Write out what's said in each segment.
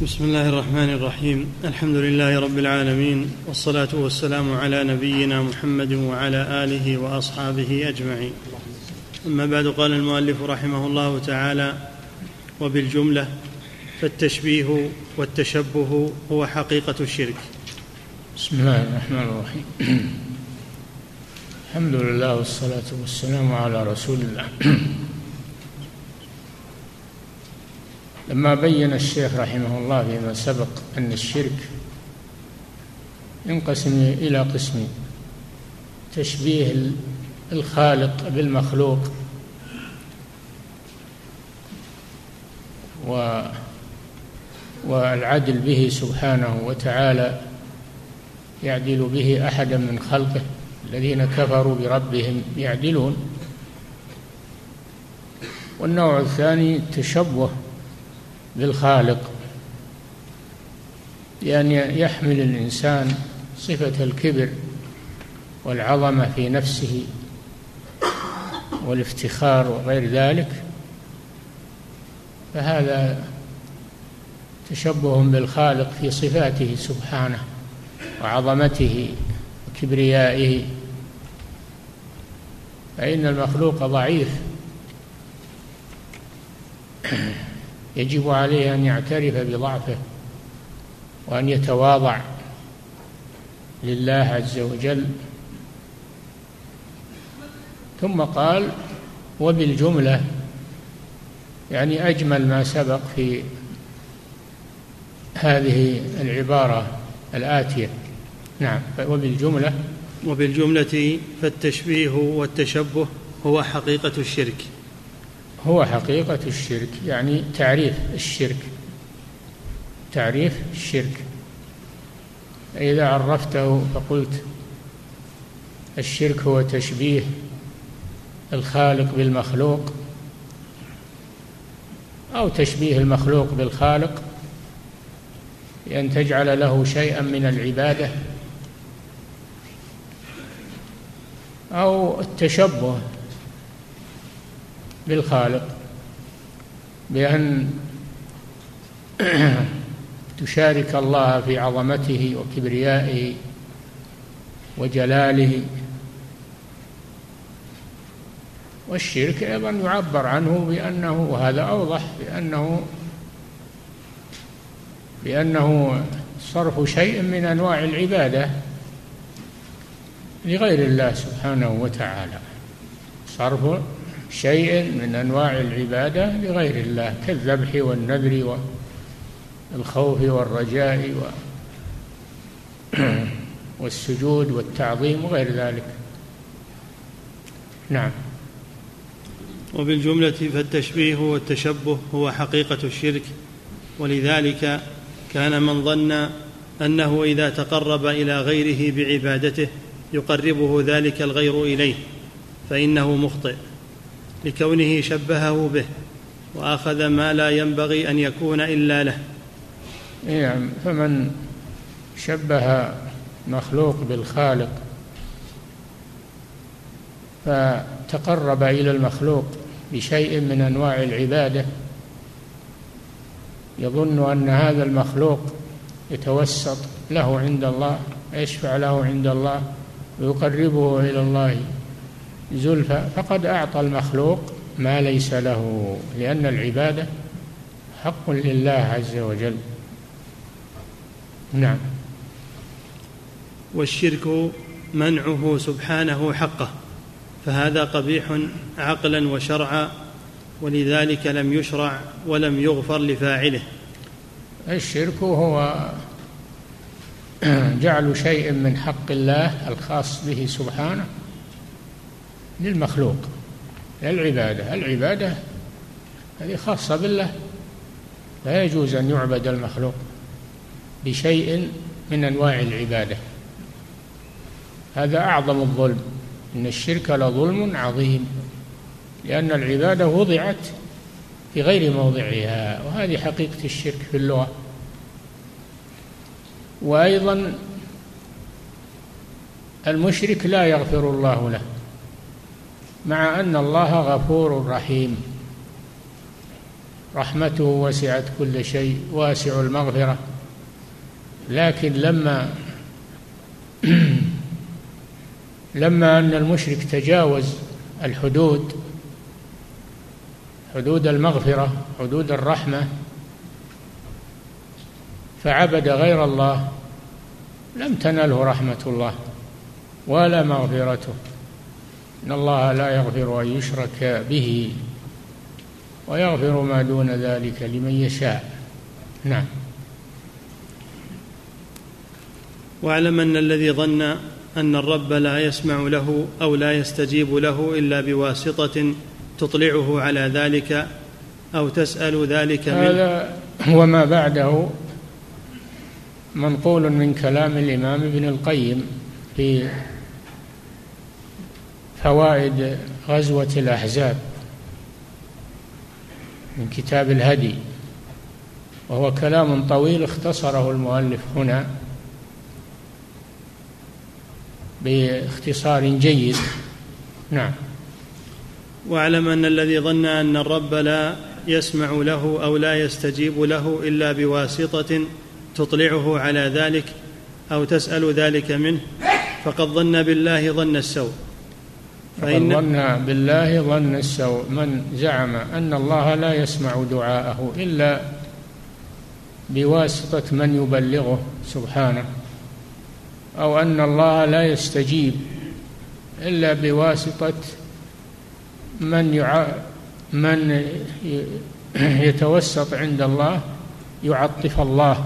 بسم الله الرحمن الرحيم. الحمد لله رب العالمين والصلاة والسلام على نبينا محمد وعلى آله وأصحابه أجمعين. أما بعد قال المؤلف رحمه الله تعالى وبالجملة فالتشبيه والتشبه هو حقيقة الشرك. بسم الله الرحمن الرحيم. الحمد لله والصلاة والسلام على رسول الله. لما بين الشيخ رحمه الله فيما سبق أن الشرك ينقسم إلى قسمين تشبيه الخالق بالمخلوق و والعدل به سبحانه وتعالى يعدل به أحدا من خلقه الذين كفروا بربهم يعدلون. والنوع الثاني التشبه بالخالق بأن يحمل الإنسان صفة الكبر والعظمة في نفسه والافتخار وغير ذلك فهذا تشبه بالخالق في صفاته سبحانه وعظمته وكبريائه. فإن المخلوق ضعيف. يجب عليه أن يعترف بضعفه وأن يتواضع لله عز وجل. ثم قال وبالجملة يعني أجمل ما سبق في هذه العبارة الآتية. نعم وبالجملة وبالجملة فالتشبيه والتشبه هو حقيقة الشرك. هو حقيقة الشرك يعني تعريف الشرك تعريف الشرك. إذا عرفته فقلت الشرك هو تشبيه الخالق بالمخلوق أو تشبيه المخلوق بالخالق بأن تجعل له شيئا من العبادة أو التشبه بالخالق بأن تشارك الله في عظمته وكبريائه وجلاله. والشرك أيضا يعبر عنه بأنه وهذا أوضح بأنه بأنه صرف شيء من أنواع العبادة لغير الله سبحانه وتعالى. صرف شيء من أنواع العبادة لغير الله كالذبح والنذر والخوف والرجاء والسجود والتعظيم وغير ذلك. نعم. وبالجملة فالتشبيه والتشبه هو حقيقة الشرك ولذلك كان من ظن أنه إذا تقرب إلى غيره بعبادته يقربه ذلك الغير إليه فإنه مخطئ. لكونه شبهه به وأخذ ما لا ينبغي أن يكون إلا له. نعم فمن شبه مخلوق بالخالق فتقرب إلى المخلوق بشيء من أنواع العبادة يظن أن هذا المخلوق يتوسط له عند الله يشفع له عند الله ويقربه إلى الله زلفى فقد أعطى المخلوق ما ليس له لأن العبادة حق لله عز وجل. نعم. والشرك منعه سبحانه حقه فهذا قبيح عقلا وشرعا ولذلك لم يشرع ولم يغفر لفاعله. الشرك هو جعل شيء من حق الله الخاص به سبحانه للمخلوق. للعبادة العبادة هذه خاصة بالله. لا يجوز أن يعبد المخلوق بشيء من أنواع العبادة. هذا أعظم الظلم. إن الشرك لظلم عظيم. لأن العبادة وضعت في غير موضعها وهذه حقيقة الشرك في اللغة. وأيضا المشرك لا يغفر الله له. مع أن الله غفور رحيم. رحمته وسعت كل شيء واسع المغفرة. لكن لما لما أن المشرك تجاوز الحدود حدود المغفرة حدود الرحمة فعبد غير الله لم تنله رحمة الله ولا مغفرته. إن الله لا يغفر أن يشرك به ويغفر ما دون ذلك لمن يشاء. نعم. واعلم أن الذي ظن أن الرب لا يسمع له أو لا يستجيب له إلا بواسطة تطلعه على ذلك أو تسأل ذلك منه. هذا هو ما بعده منقول من كلام الإمام ابن القيم في فوائد غزوة الأحزاب من كتاب الهدي وهو كلام طويل اختصره المؤلف هنا باختصار جيد. نعم. واعلم أن الذي ظن أن الرب لا يسمع له أو لا يستجيب له إلا بواسطة تطلعه على ذلك أو تسأل ذلك منه فقد ظن بالله ظن السوء. فإن بالله ظن السوء من زعم أن الله لا يسمع دعاءه إلا بواسطة من يبلغه سبحانه أو أن الله لا يستجيب إلا بواسطة من يع... من يتوسط عند الله يعطف الله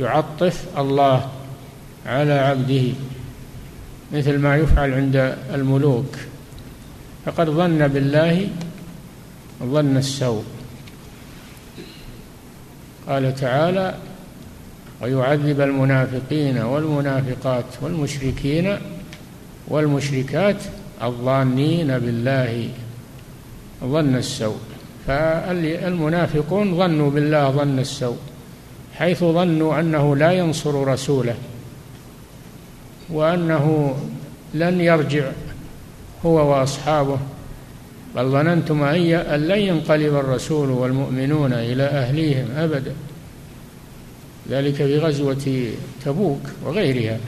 يعطف الله على عبده. مثل ما يفعل عند الملوك. فقد ظن بالله ظن السوء. قال تعالى ويعذب المنافقين والمنافقات والمشركين والمشركات الظانين بالله. ظن السوء. فالمنافقون ظنوا بالله ظن السوء حيث ظنوا أنه لا ينصر رسوله. وأنه لن يرجع هو وأصحابه. بل ظننتم أن لن ينقلب الرسول والمؤمنون إلى أهليهم أبدا. ذلك في غزوه تبوك وغيرها.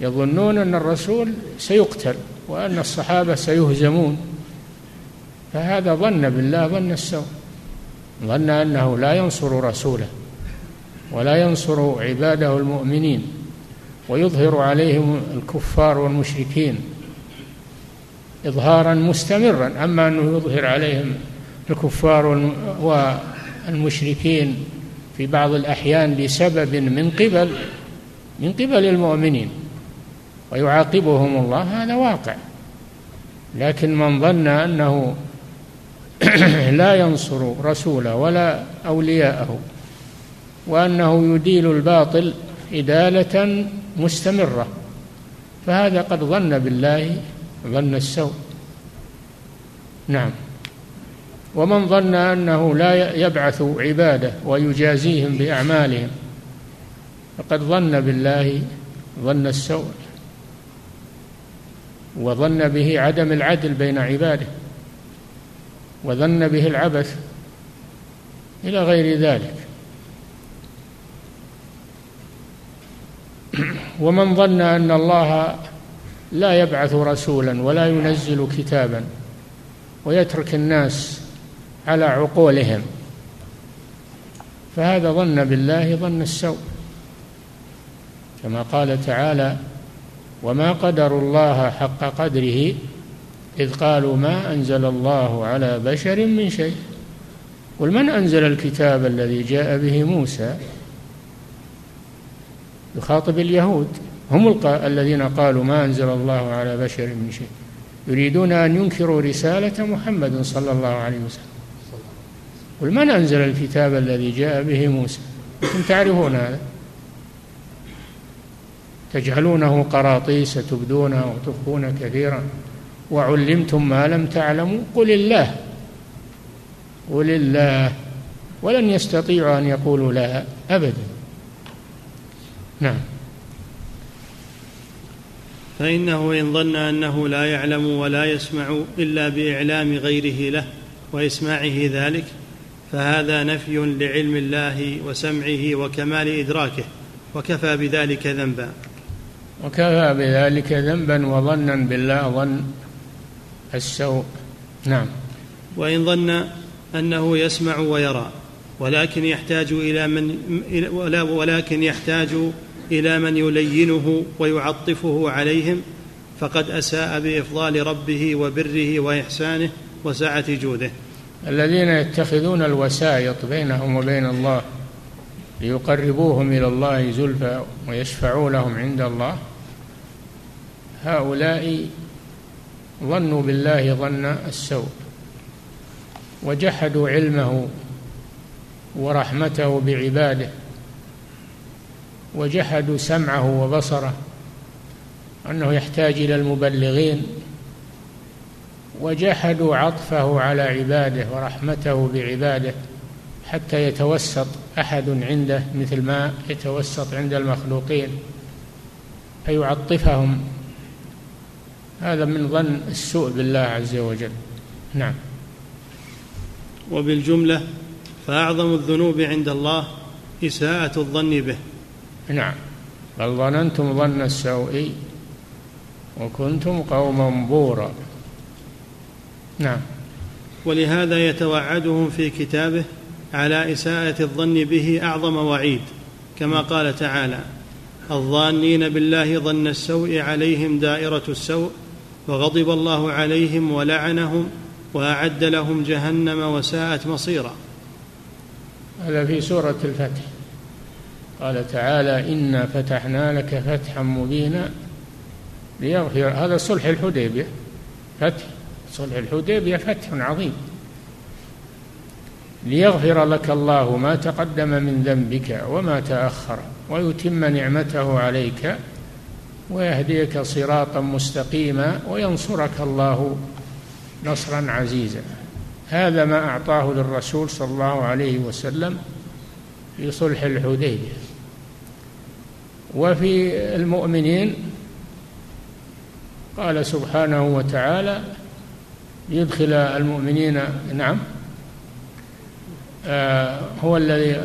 يظنون أن الرسول سيقتل وأن الصحابة سيهزمون. فهذا ظن بالله ظن السوء. ظن أنه لا ينصر رسوله ولا ينصر عباده المؤمنين. ويظهر عليهم الكفار والمشركين إظهارا مستمرا أما أنه يظهر عليهم الكفار والمشركين في بعض الأحيان لسبب من قبل من قبل المؤمنين ويعاقبهم الله هذا واقع. لكن من ظن أنه لا ينصر رسوله ولا أولياءه وأنه يديل الباطل إدالة مستمرة. فهذا قد ظن بالله ظن السوء. نعم. ومن ظن أنه لا يبعث عبادة ويجازيهم بأعمالهم فقد ظن بالله ظن السوء. وظن به عدم العدل بين عباده. وظن به العبث إلى غير ذلك. ومن ظن أن الله لا يبعث رسولا ولا ينزل كتابا ويترك الناس على عقولهم فهذا ظن بالله ظن السوء. كما قال تعالى وما قدروا الله حق قدره إذ قالوا ما أنزل الله على بشر من شيء. قل من أنزل الكتاب الذي جاء به موسى يخاطب اليهود. هم الذين قالوا ما أنزل الله على بشر من شيء. يريدون أن ينكروا رسالة محمد صلى الله عليه وسلم. قل من أنزل الكتاب الذي جاء به موسى؟ أنتم تعرفون هذا؟ تجعلونه قراطيس تبدونه وتخفون كثيرا. وعلمتم ما لم تعلموا؟ قل الله. قل الله. ولن يستطيعوا أن يقولوا لا أبدا. نعم. فإنه إن ظن أنه لا يعلم ولا يسمع إلا بإعلام غيره له وإسماعه ذلك فهذا نفي لعلم الله وسمعه وكمال إدراكه وكفى بذلك ذنبا. وكفى بذلك ذنبا وظنا بالله ظن السوء. نعم. وإن ظن أنه يسمع ويرى ولكن يحتاج إلى من ولكن يحتاج إلى من يلينه ويعطفه عليهم فقد أساء بإفضال ربه وبره وإحسانه وسعة جوده. الذين يتخذون الوسائط بينهم وبين الله ليقربوهم إلى الله زلفى ويشفعوا لهم عند الله هؤلاء ظنوا بالله ظن السوء وجحدوا علمه ورحمته بعباده. وجحدوا سمعه وبصره أنه يحتاج إلى المبلغين وجحدوا عطفه على عباده ورحمته بعباده حتى يتوسط أحد عنده مثل ما يتوسط عند المخلوقين فيعطفهم. هذا من ظن السوء بالله عز وجل. نعم. وبالجملة فأعظم الذنوب عند الله إساءة الظن به. نعم. بل ظننتم ظن السوء وكنتم قوما بورا. نعم. ولهذا يتوعدهم في كتابه على إساءة الظن به أعظم وعيد كما قال تعالى الظانين بالله ظن السوء عليهم دائرة السوء وغضب الله عليهم ولعنهم وأعد لهم جهنم وساءت مصيرا. هذا في سورة الفتح. قال تعالى إنا فتحنا لك فتحا مبينا ليغفر هذا صلح الحديبية فتح صلح الحديبية فتح عظيم. ليغفر لك الله ما تقدم من ذنبك وما تأخر ويتم نعمته عليك ويهديك صراطا مستقيما وينصرك الله نصرا عزيزا. هذا ما أعطاه للرسول صلى الله عليه وسلم في صلح الحديبية. وفي المؤمنين قال سبحانه وتعالى ليدخل المؤمنين نعم آه هو الذي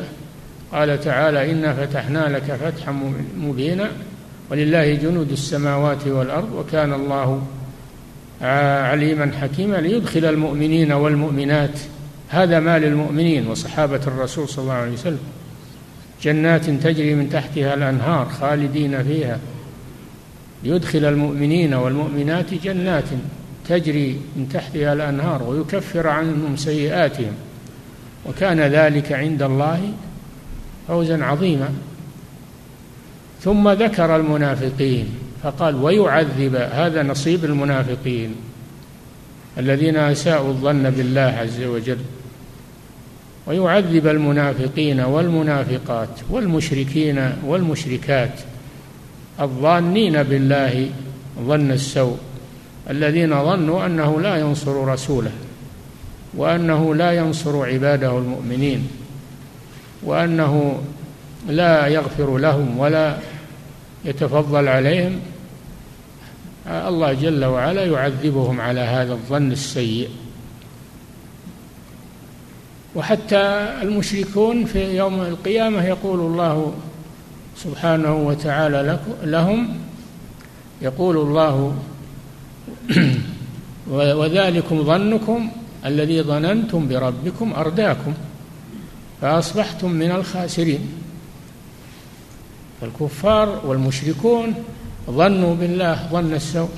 قال تعالى إنا فتحنا لك فتحا مبينا ولله جنود السماوات والأرض وكان الله عليما حكيما ليدخل المؤمنين والمؤمنات. هذا ما للمؤمنين وصحابة الرسول صلى الله عليه وسلم. جنات تجري من تحتها الأنهار خالدين فيها. ليدخل المؤمنين والمؤمنات جنات تجري من تحتها الأنهار ويكفر عنهم سيئاتهم. وكان ذلك عند الله فوزا عظيما. ثم ذكر المنافقين فقال ويعذب هذا نصيب المنافقين الذين أساءوا الظن بالله عز وجل. ويعذب المنافقين والمنافقات والمشركين والمشركات الظانين بالله ظن السوء الذين ظنوا أنه لا ينصر رسوله وأنه لا ينصر عباده المؤمنين وأنه لا يغفر لهم ولا يتفضل عليهم الله جل وعلا يعذبهم على هذا الظن السيء وحتى المشركون في يوم القيامة يقول الله سبحانه وتعالى لهم يقول الله وذلكم ظنكم الذي ظننتم بربكم أرداكم فأصبحتم من الخاسرين. الكفار والمشركون ظنوا بالله ظن السوء.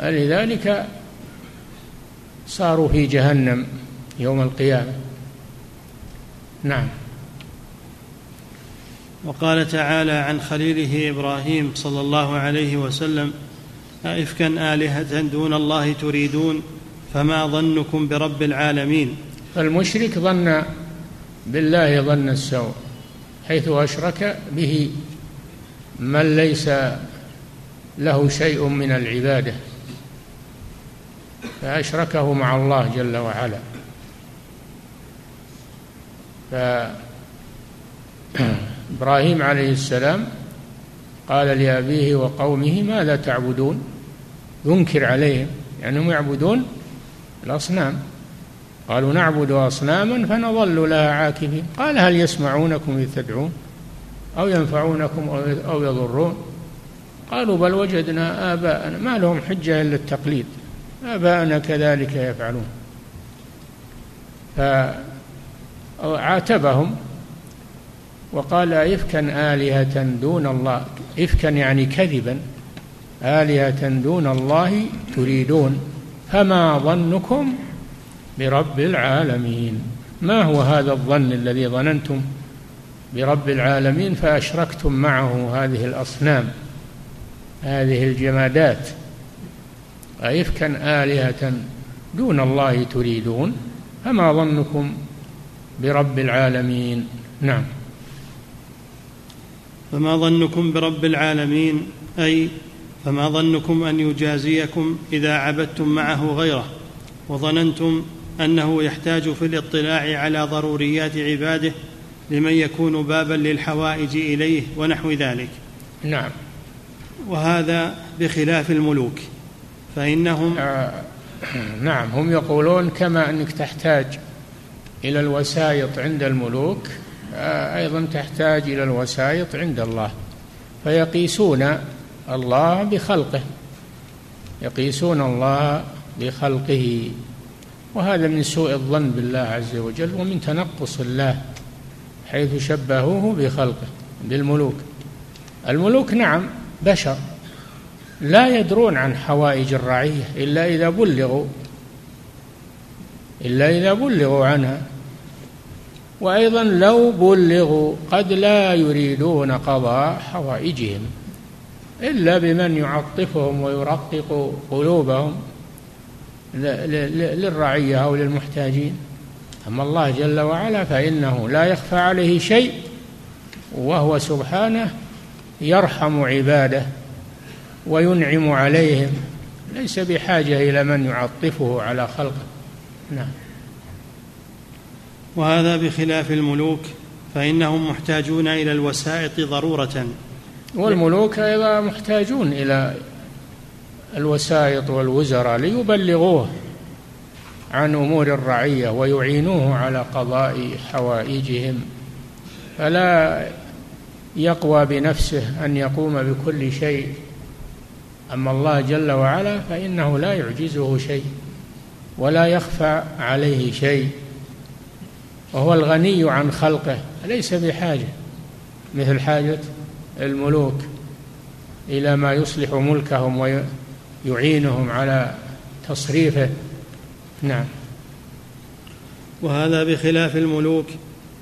لذلك صاروا في جهنم. يوم القيامة. نعم. وقال تعالى عن خليله إبراهيم صلى الله عليه وسلم أئفكا آلهة دون الله تريدون فما ظنكم برب العالمين؟ فالمشرك ظن بالله ظن السوء حيث أشرك به من ليس له شيء من العبادة فأشركه مع الله جل وعلا. فإبراهيم عليه السلام قال لأبيه وقومه ماذا تعبدون؟ ينكر عليهم لأنهم يعني يعبدون الأصنام. قالوا نعبد أصناما فنظل لها عاكفين. قال هل يسمعونكم إذ تدعون؟ أو ينفعونكم أو يضرون؟ قالوا بل وجدنا آباءنا. ما لهم حجة إلا التقليد. آباءنا كذلك يفعلون. فعاتبهم وقال إفكا آلهة دون الله إفكا يعني كذبا آلهة دون الله تريدون فما ظنكم برب العالمين؟ ما هو هذا الظن الذي ظننتم برب العالمين فأشركتم معه هذه الأصنام هذه الجمادات؟ أئفكا آلهة دون الله تريدون فما ظنكم برب العالمين. نعم. فما ظنكم برب العالمين؟ أي فما ظنكم أن يجازيكم إذا عبدتم معه غيره؟ وظننتم أنه يحتاج في الاطلاع على ضروريات عباده لمن يكون بابا للحوائج إليه ونحو ذلك. نعم. وهذا بخلاف الملوك فإنهم آه نعم هم يقولون كما أنك تحتاج إلى الوسائط عند الملوك آه أيضا تحتاج إلى الوسائط عند الله. فيقيسون الله بخلقه يقيسون الله بخلقه. وهذا من سوء الظن بالله عز وجل ومن تنقص الله حيث شبهوه بخلقه بالملوك. الملوك نعم بشر لا يدرون عن حوائج الرعية إلا إذا بلغوا إلا إذا بلغوا عنها. وأيضا لو بلغوا قد لا يريدون قضاء حوائجهم إلا بمن يعطفهم ويرقق قلوبهم للرعية أو للمحتاجين. أما الله جل وعلا فإنه لا يخفى عليه شيء وهو سبحانه يرحم عباده وينعم عليهم. ليس بحاجة إلى من يعطفه على خلقه. نعم. وهذا بخلاف الملوك فإنهم محتاجون إلى الوسائط ضرورة. والملوك أيضا محتاجون إلى الوسائط والوزراء ليبلغوه عن أمور الرعية ويعينوه على قضاء حوائجهم. فلا يقوى بنفسه أن يقوم بكل شيء. أما الله جل وعلا فإنه لا يعجزه شيء ولا يخفى عليه شيء. وهو الغني عن خلقه. ليس بحاجة مثل حاجة الملوك إلى ما يصلح ملكهم ويعينهم على تصريفه. نعم. وهذا بخلاف الملوك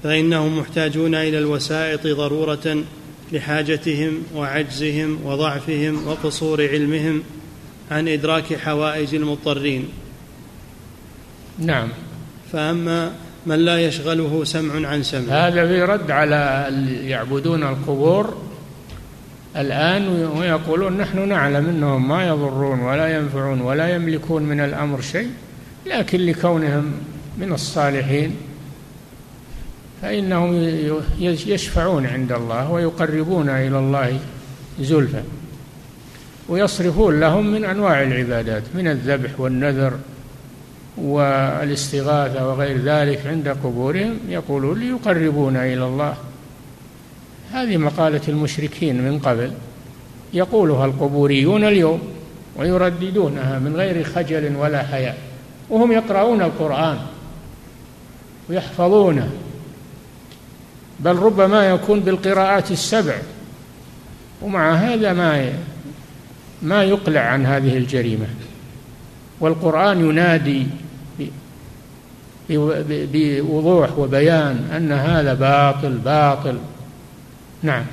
فإنهم محتاجون إلى الوسائط ضرورة لحاجتهم وعجزهم وضعفهم وقصور علمهم عن إدراك حوائج المضطرين. نعم. فأما من لا يشغله سمع عن سمع. هذا في رد على يعبدون القبور الآن ويقولون نحن نعلم أنهم ما يضرون ولا ينفعون ولا يملكون من الأمر شيء لكن لكونهم من الصالحين فإنهم يشفعون عند الله ويقربون إلى الله زلفى ويصرفون لهم من أنواع العبادات من الذبح والنذر والاستغاثة وغير ذلك عند قبورهم يقولون ليقربونا إلى الله. هذه مقالة المشركين من قبل يقولها القبوريون اليوم ويرددونها من غير خجل ولا حياء وهم يقرؤون القرآن ويحفظونه. بل ربما يكون بالقراءات السبع ومع هذا ما ما يقلع عن هذه الجريمة. والقرآن ينادي بوضوح وبيان أن هذا باطل باطل. نعم.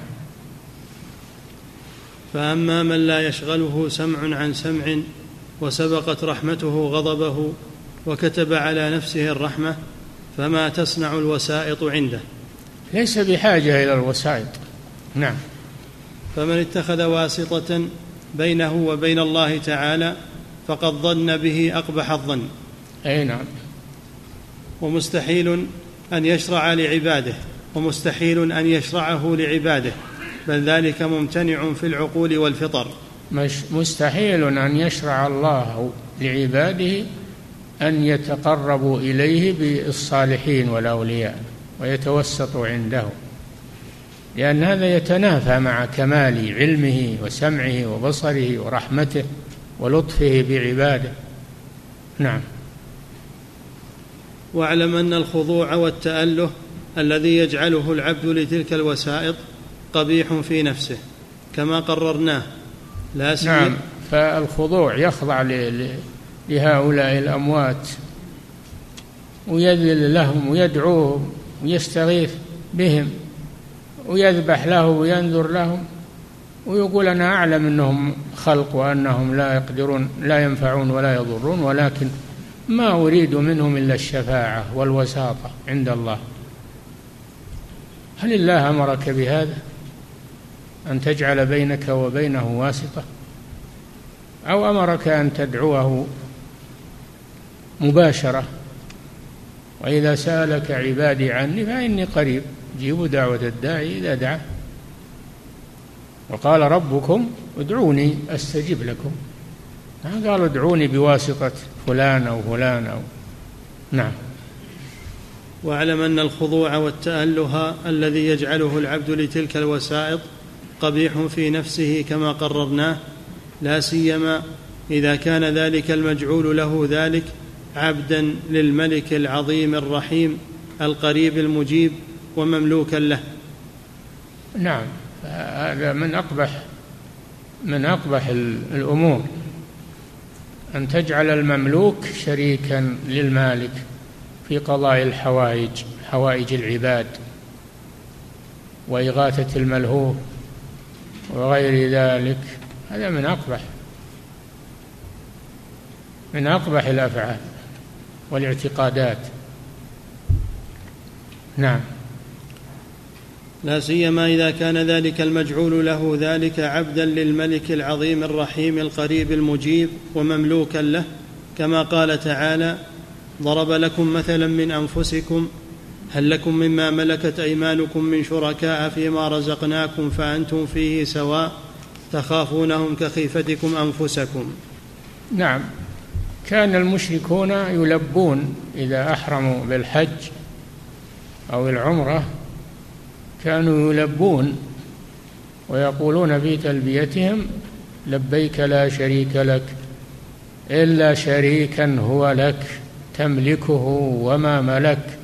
فأما من لا يشغله سمع عن سمع وسبقت رحمته غضبه وكتب على نفسه الرحمة فما تصنع الوسائط عنده؟ ليس بحاجة إلى الوسائط. نعم. فمن اتخذ واسطة بينه وبين الله تعالى فقد ظن به أقبح الظن. أي نعم. ومستحيل أن يشرع لعباده ومستحيل أن يشرعه لعباده بل ذلك ممتنع في العقول والفطر. مش مستحيل أن يشرع الله لعباده أن يتقربوا إليه بالصالحين والأولياء ويتوسطوا عنده. لأن هذا يتنافى مع كمال علمه وسمعه وبصره ورحمته. ولطفه بعباده. نعم. واعلم أن الخضوع والتأله الذي يجعله العبد لتلك الوسائط قبيح في نفسه كما قررناه. لا سيما نعم. فالخضوع يخضع لهؤلاء الأموات ويذل لهم ويدعوهم ويستغيث بهم ويذبح له وينذر لهم ويقول أنا أعلم أنهم خلق وأنهم لا يقدرون لا ينفعون ولا يضرون ولكن ما أريد منهم إلا الشفاعة والوساطة عند الله. هل الله أمرك بهذا؟ أن تجعل بينك وبينه واسطة؟ أو أمرك أن تدعوه مباشرة؟ وإذا سألك عبادي عني فإني قريب جيبوا دعوة الداعي إذا دعا وقال ربكم ادعوني أستجب لكم. ما قال ادعوني بواسطة فلان أو فلان أو. نعم. واعلم أن الخضوع والتأله الذي يجعله العبد لتلك الوسائط قبيح في نفسه كما قررناه لا سيما إذا كان ذلك المجعول له ذلك عبدا للملك العظيم الرحيم القريب المجيب ومملوكا له. نعم. هذا من أقبح من أقبح الأمور. أن تجعل المملوك شريكا للمالك في قضاء الحوائج حوائج العباد وإغاثة الملهوف وغير ذلك. هذا من أقبح من أقبح الأفعال والإعتقادات. نعم. لا سيما إذا كان ذلك المجعول له ذلك عبدا للملك العظيم الرحيم القريب المجيب ومملوكا له. كما قال تعالى ضرب لكم مثلا من أنفسكم هل لكم مما ملكت أيمانكم من شركاء فيما رزقناكم فأنتم فيه سواء تخافونهم كخيفتكم أنفسكم. نعم. كان المشركون يلبون إذا أحرموا بالحج أو العمرة كانوا يلبون ويقولون في تلبيتهم لبيك لا شريك لك إلا شريكا هو لك تملكه وما ملك.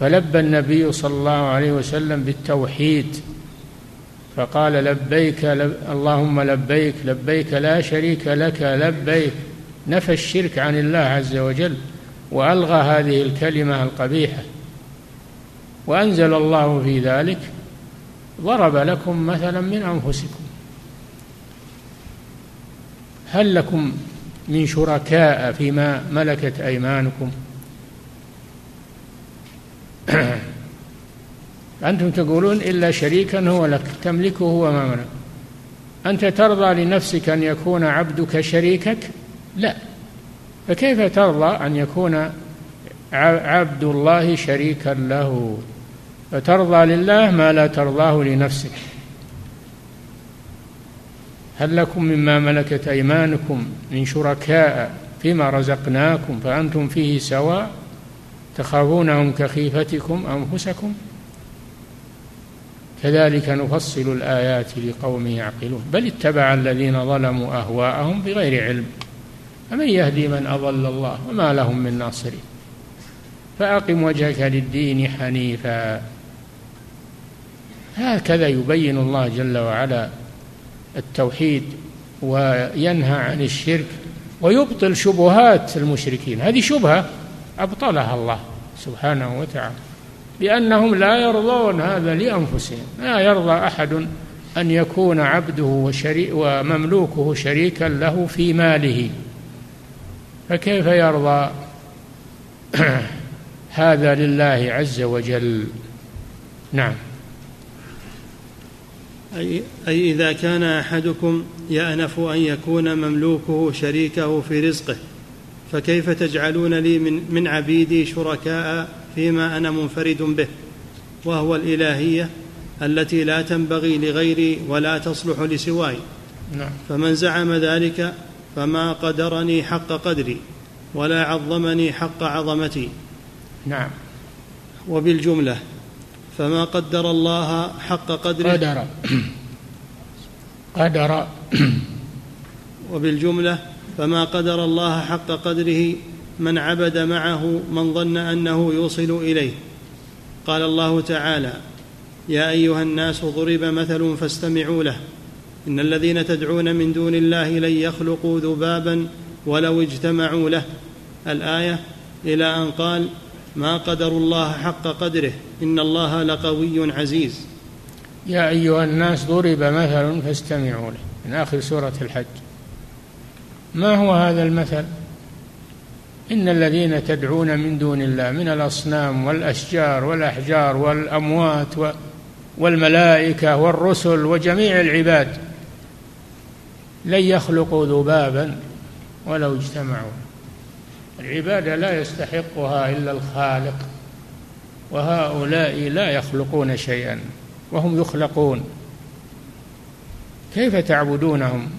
فلبى النبي صلى الله عليه وسلم بالتوحيد فقال لبيك لب اللهم لبيك لبيك لا شريك لك لبيك. نفى الشرك عن الله عز وجل وألغى هذه الكلمة القبيحة. وأنزل الله في ذلك ضرب لكم مثلا من أنفسكم هل لكم من شركاء فيما ملكت أيمانكم؟ أنتم تقولون إلا شريكا هو لك تملكه وما ملك. أنت ترضى لنفسك أن يكون عبدك شريكك؟ لا. فكيف ترضى أن يكون عبد الله شريكا له؟ فترضى لله ما لا ترضاه لنفسك هل لكم مما ملكت أيمانكم من شركاء فيما رزقناكم فأنتم فيه سواء تخافونهم كخيفتكم أنفسكم؟ كذلك نفصل الآيات لقوم يعقلون. بل اتبع الذين ظلموا أهواءهم بغير علم. فمن يهدي من أضل الله وما لهم من ناصرين. فأقم وجهك للدين حنيفا. هكذا يبين الله جل وعلا التوحيد وينهى عن الشرك ويبطل شبهات المشركين. هذه شبهة أبطلها الله سبحانه وتعالى لأنهم لا يرضون هذا لأنفسهم. لا يرضى أحد أن يكون عبده وشريك ومملوكه شريكا له في ماله. فكيف يرضى هذا لله عز وجل؟ نعم. أي, أي إذا كان أحدكم يأنف أن يكون مملوكه شريكه في رزقه فكيف تجعلون لي من, من عبيدي شركاء فيما أنا منفرد به؟ وهو الإلهية التي لا تنبغي لغيري ولا تصلح لسواي. نعم. فمن زعم ذلك فما قدرني حق قدري ولا عظمني حق عظمتي. نعم. وبالجملة فما قدر الله حق قدره. قدر. قدر. وبالجملة فما قدر الله حق قدره من عبد معه من ظن أنه يوصل إليه. قال الله تعالى يا أيها الناس ضرب مثل فاستمعوا له. إن الذين تدعون من دون الله لن يخلقوا ذبابا ولو اجتمعوا له. الآية إلى أن قال ما قدروا الله حق قدره. إن الله لقوي عزيز. يا أيها الناس ضرب مثل فاستمعوا له من آخر سورة الحج. ما هو هذا المثل؟ إن الذين تدعون من دون الله من الأصنام والأشجار والأحجار والأموات والملائكة والرسل وجميع العباد لن يخلقوا ذبابا ولو اجتمعوا. العبادة لا يستحقها إلا الخالق وهؤلاء لا يخلقون شيئا وهم يخلقون. كيف تعبدونهم؟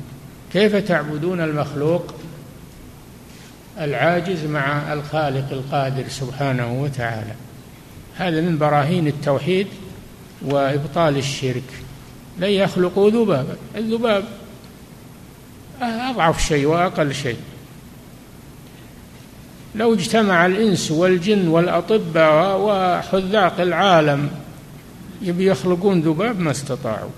كيف تعبدون المخلوق العاجز مع الخالق القادر سبحانه وتعالى؟ هذا من براهين التوحيد وإبطال الشرك. لن يخلقوا ذبابا. الذباب أضعف شيء وأقل شيء. لو اجتمع الإنس والجن والأطباء وحذاق العالم يبي يخلقون ذباب ما استطاعوا.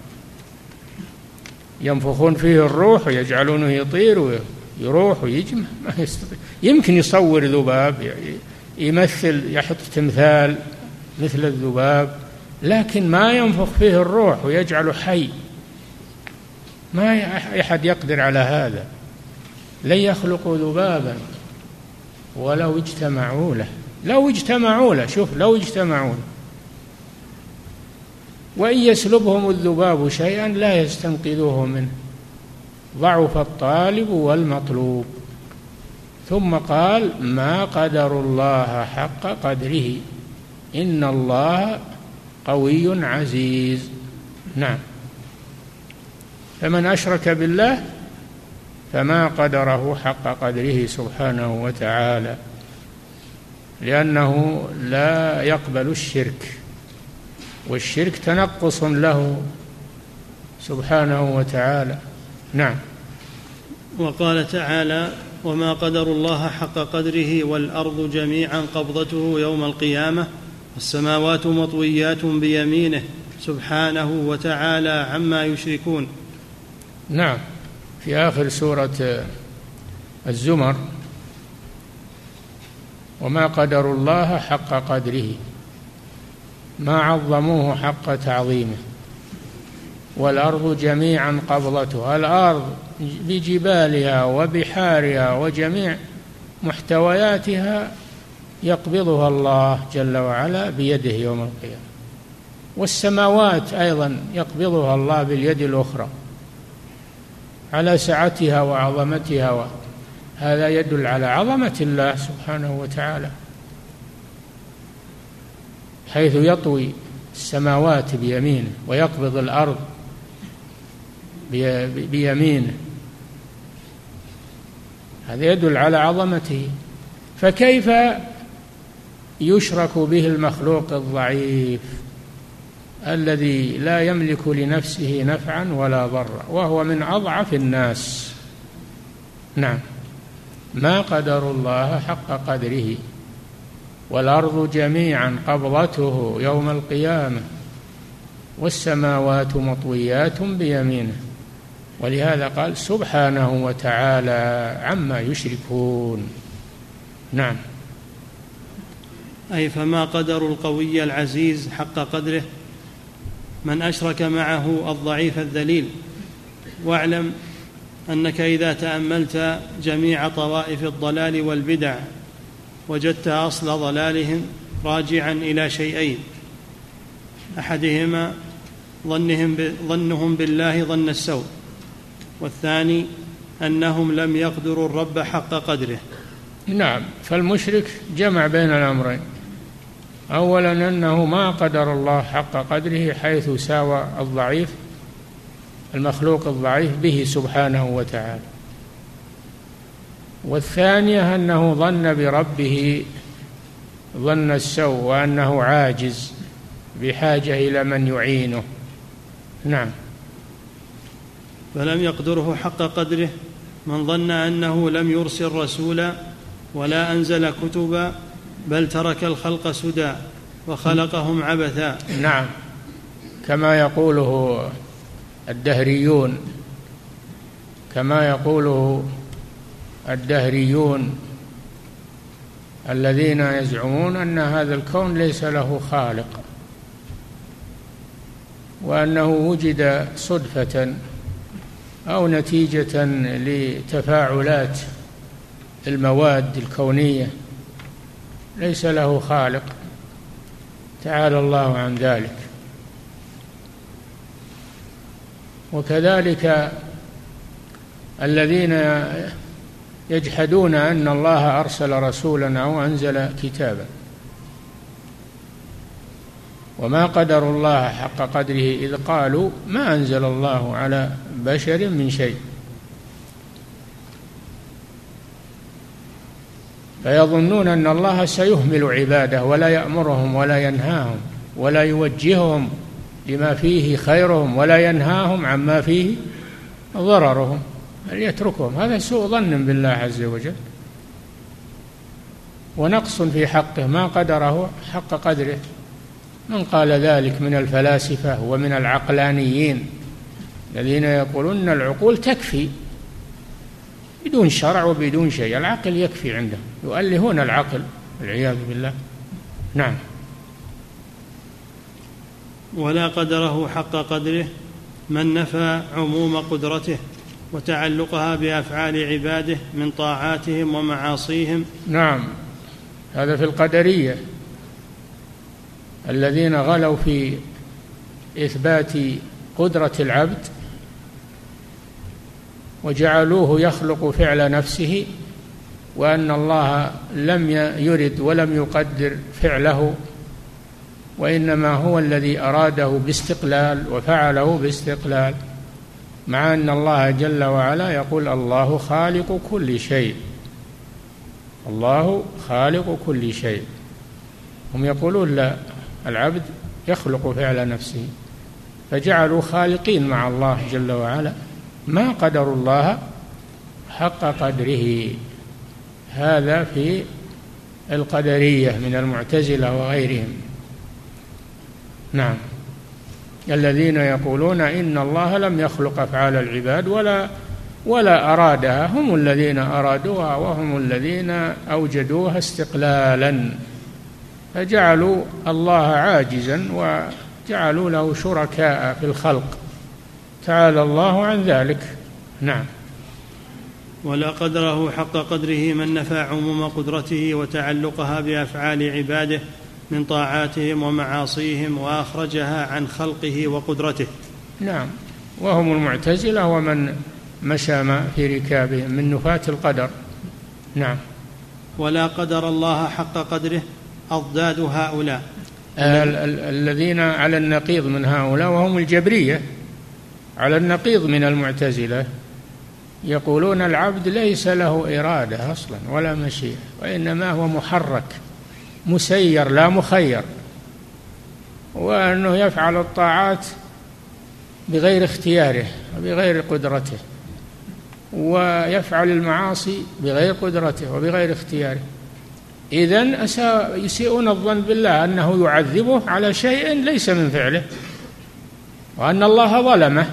ينفخون فيه الروح ويجعلونه يطير ويروح ويجمع. ما يستطيع. يمكن يصور ذباب يمثل يحط تمثال مثل الذباب لكن ما ينفخ فيه الروح ويجعله حي. ما أحد يقدر على هذا. لن يخلقوا ذبابا. ولو اجتمعوا له. لو اجتمعوا له. شوف لو اجتمعوا له. وإن يسلبهم الذباب شيئا لا يستنقذوه منه. ضعف الطالب والمطلوب. ثم قال ما قدر الله حق قدره. إن الله قوي عزيز. نعم. فمن أشرك بالله فما قدره حق قدره سبحانه وتعالى لأنه لا يقبل الشرك والشرك تنقص له سبحانه وتعالى. نعم. وقال تعالى وما قدر الله حق قدره والأرض جميعا قبضته يوم القيامة والسماوات مطويات بيمينه سبحانه وتعالى عما يشركون. نعم. في آخر سورة الزمر وما قدروا الله حق قدره ما عظموه حق تعظيمه والأرض جميعا قبضتها الأرض بجبالها وبحارها وجميع محتوياتها يقبضها الله جل وعلا بيده يوم القيامة والسماوات أيضا يقبضها الله باليد الأخرى. على سعتها وعظمتها هذا يدل على عظمة الله سبحانه وتعالى. حيث يطوي السماوات بيمينه ويقبض الأرض بيمينه. هذا يدل على عظمته. فكيف يشرك به المخلوق الضعيف؟ الذي لا يملك لنفسه نفعا ولا ضرا وهو من أضعف الناس. نعم. ما قدروا الله حق قدره والأرض جميعا قبضته يوم القيامة والسماوات مطويات بيمينه. ولهذا قال سبحانه وتعالى عما يشركون. نعم. أي فما قدر القوي العزيز حق قدره؟ من أشرك معه الضعيف الذليل. واعلم أنك إذا تأملت جميع طوائف الضلال والبدع وجدت أصل ضلالهم راجعا إلى شيئين. أحدهما ظنهم ظنهم بالله ظن السوء والثاني أنهم لم يقدروا الرب حق قدره. نعم فالمشرك جمع بين الأمرين. اولا أنه ما قدر الله حق قدره حيث ساوى الضعيف المخلوق الضعيف به سبحانه وتعالى. والثانية أنه ظن بربه ظن السوء وأنه عاجز بحاجة إلى من يعينه. نعم. فلم يقدره حق قدره من ظن أنه لم يرسل رسولا ولا أنزل كتبا بل ترك الخلق سدى وخلقهم عبثا. نعم. كما يقوله الدهريون كما يقوله الدهريون الذين يزعمون أن هذا الكون ليس له خالق وأنه وجد صدفة أو نتيجة لتفاعلات المواد الكونية. ليس له خالق. تعالى الله عن ذلك. وكذلك الذين يجحدون أن الله أرسل رسولا أو أنزل كتابا. وما قدروا الله حق قدره إذ قالوا ما أنزل الله على بشر من شيء. فيظنون أن الله سيهمل عباده ولا يأمرهم ولا ينهاهم ولا يوجههم لما فيه خيرهم ولا ينهاهم عما فيه ضررهم بل يتركهم. هذا سوء ظن بالله عز وجل. ونقص في حقه ما قدره حق قدره. من قال ذلك؟ من الفلاسفة ومن العقلانيين الذين يقولون العقول تكفي. بدون شرع وبدون شيء. العقل يكفي عندهم. يؤلهون العقل والعياذ بالله. نعم. ولا قدره حق قدره من نفى عموم قدرته وتعلقها بأفعال عباده من طاعاتهم ومعاصيهم. نعم. هذا في القدرية. الذين غلوا في إثبات قدرة العبد وجعلوه يخلق فعل نفسه وأن الله لم يرد ولم يقدر فعله وإنما هو الذي أراده باستقلال وفعله باستقلال مع أن الله جل وعلا يقول الله خالق كل شيء. الله خالق كل شيء. هم يقولون لا العبد يخلق فعل نفسه فجعلوا خالقين مع الله جل وعلا. ما قدروا الله حق قدره. هذا في القدرية من المعتزلة وغيرهم. نعم. الذين يقولون إن الله لم يخلق أفعال العباد ولا ولا أرادها. هم الذين أرادوها وهم الذين أوجدوها استقلالا. فجعلوا الله عاجزا وجعلوا له شركاء في الخلق. تعالى الله عن ذلك. نعم. ولا قدره حق قدره من نفى عموم قدرته وتعلقها بأفعال عباده من طاعاتهم ومعاصيهم وأخرجها عن خلقه وقدرته. نعم. وهم المعتزلة ومن مشى في ركابهم من نفاة القدر. نعم. ولا قدر الله حق قدره أضداد هؤلاء. الذين على النقيض من هؤلاء وهم الجبرية. على النقيض من المعتزلة يقولون العبد ليس له إرادة أصلا ولا مشيئة وإنما هو محرك مسير لا مخير وأنه يفعل الطاعات بغير اختياره وبغير قدرته ويفعل المعاصي بغير قدرته وبغير اختياره. إذن يسيئون الظن بالله أنه يعذبه على شيء ليس من فعله وأن الله ظلمه.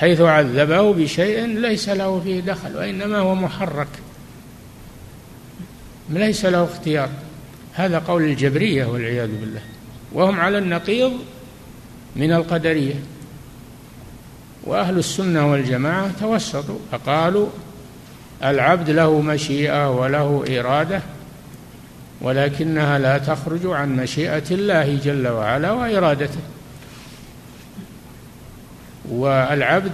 حيث عذبه بشيء ليس له فيه دخل وإنما هو محرك. ليس له اختيار. هذا قول الجبرية والعياذ بالله. وهم على النقيض من القدرية. وأهل السنة والجماعة توسطوا فقالوا العبد له مشيئة وله إرادة ولكنها لا تخرج عن مشيئة الله جل وعلا وإرادته. والعبد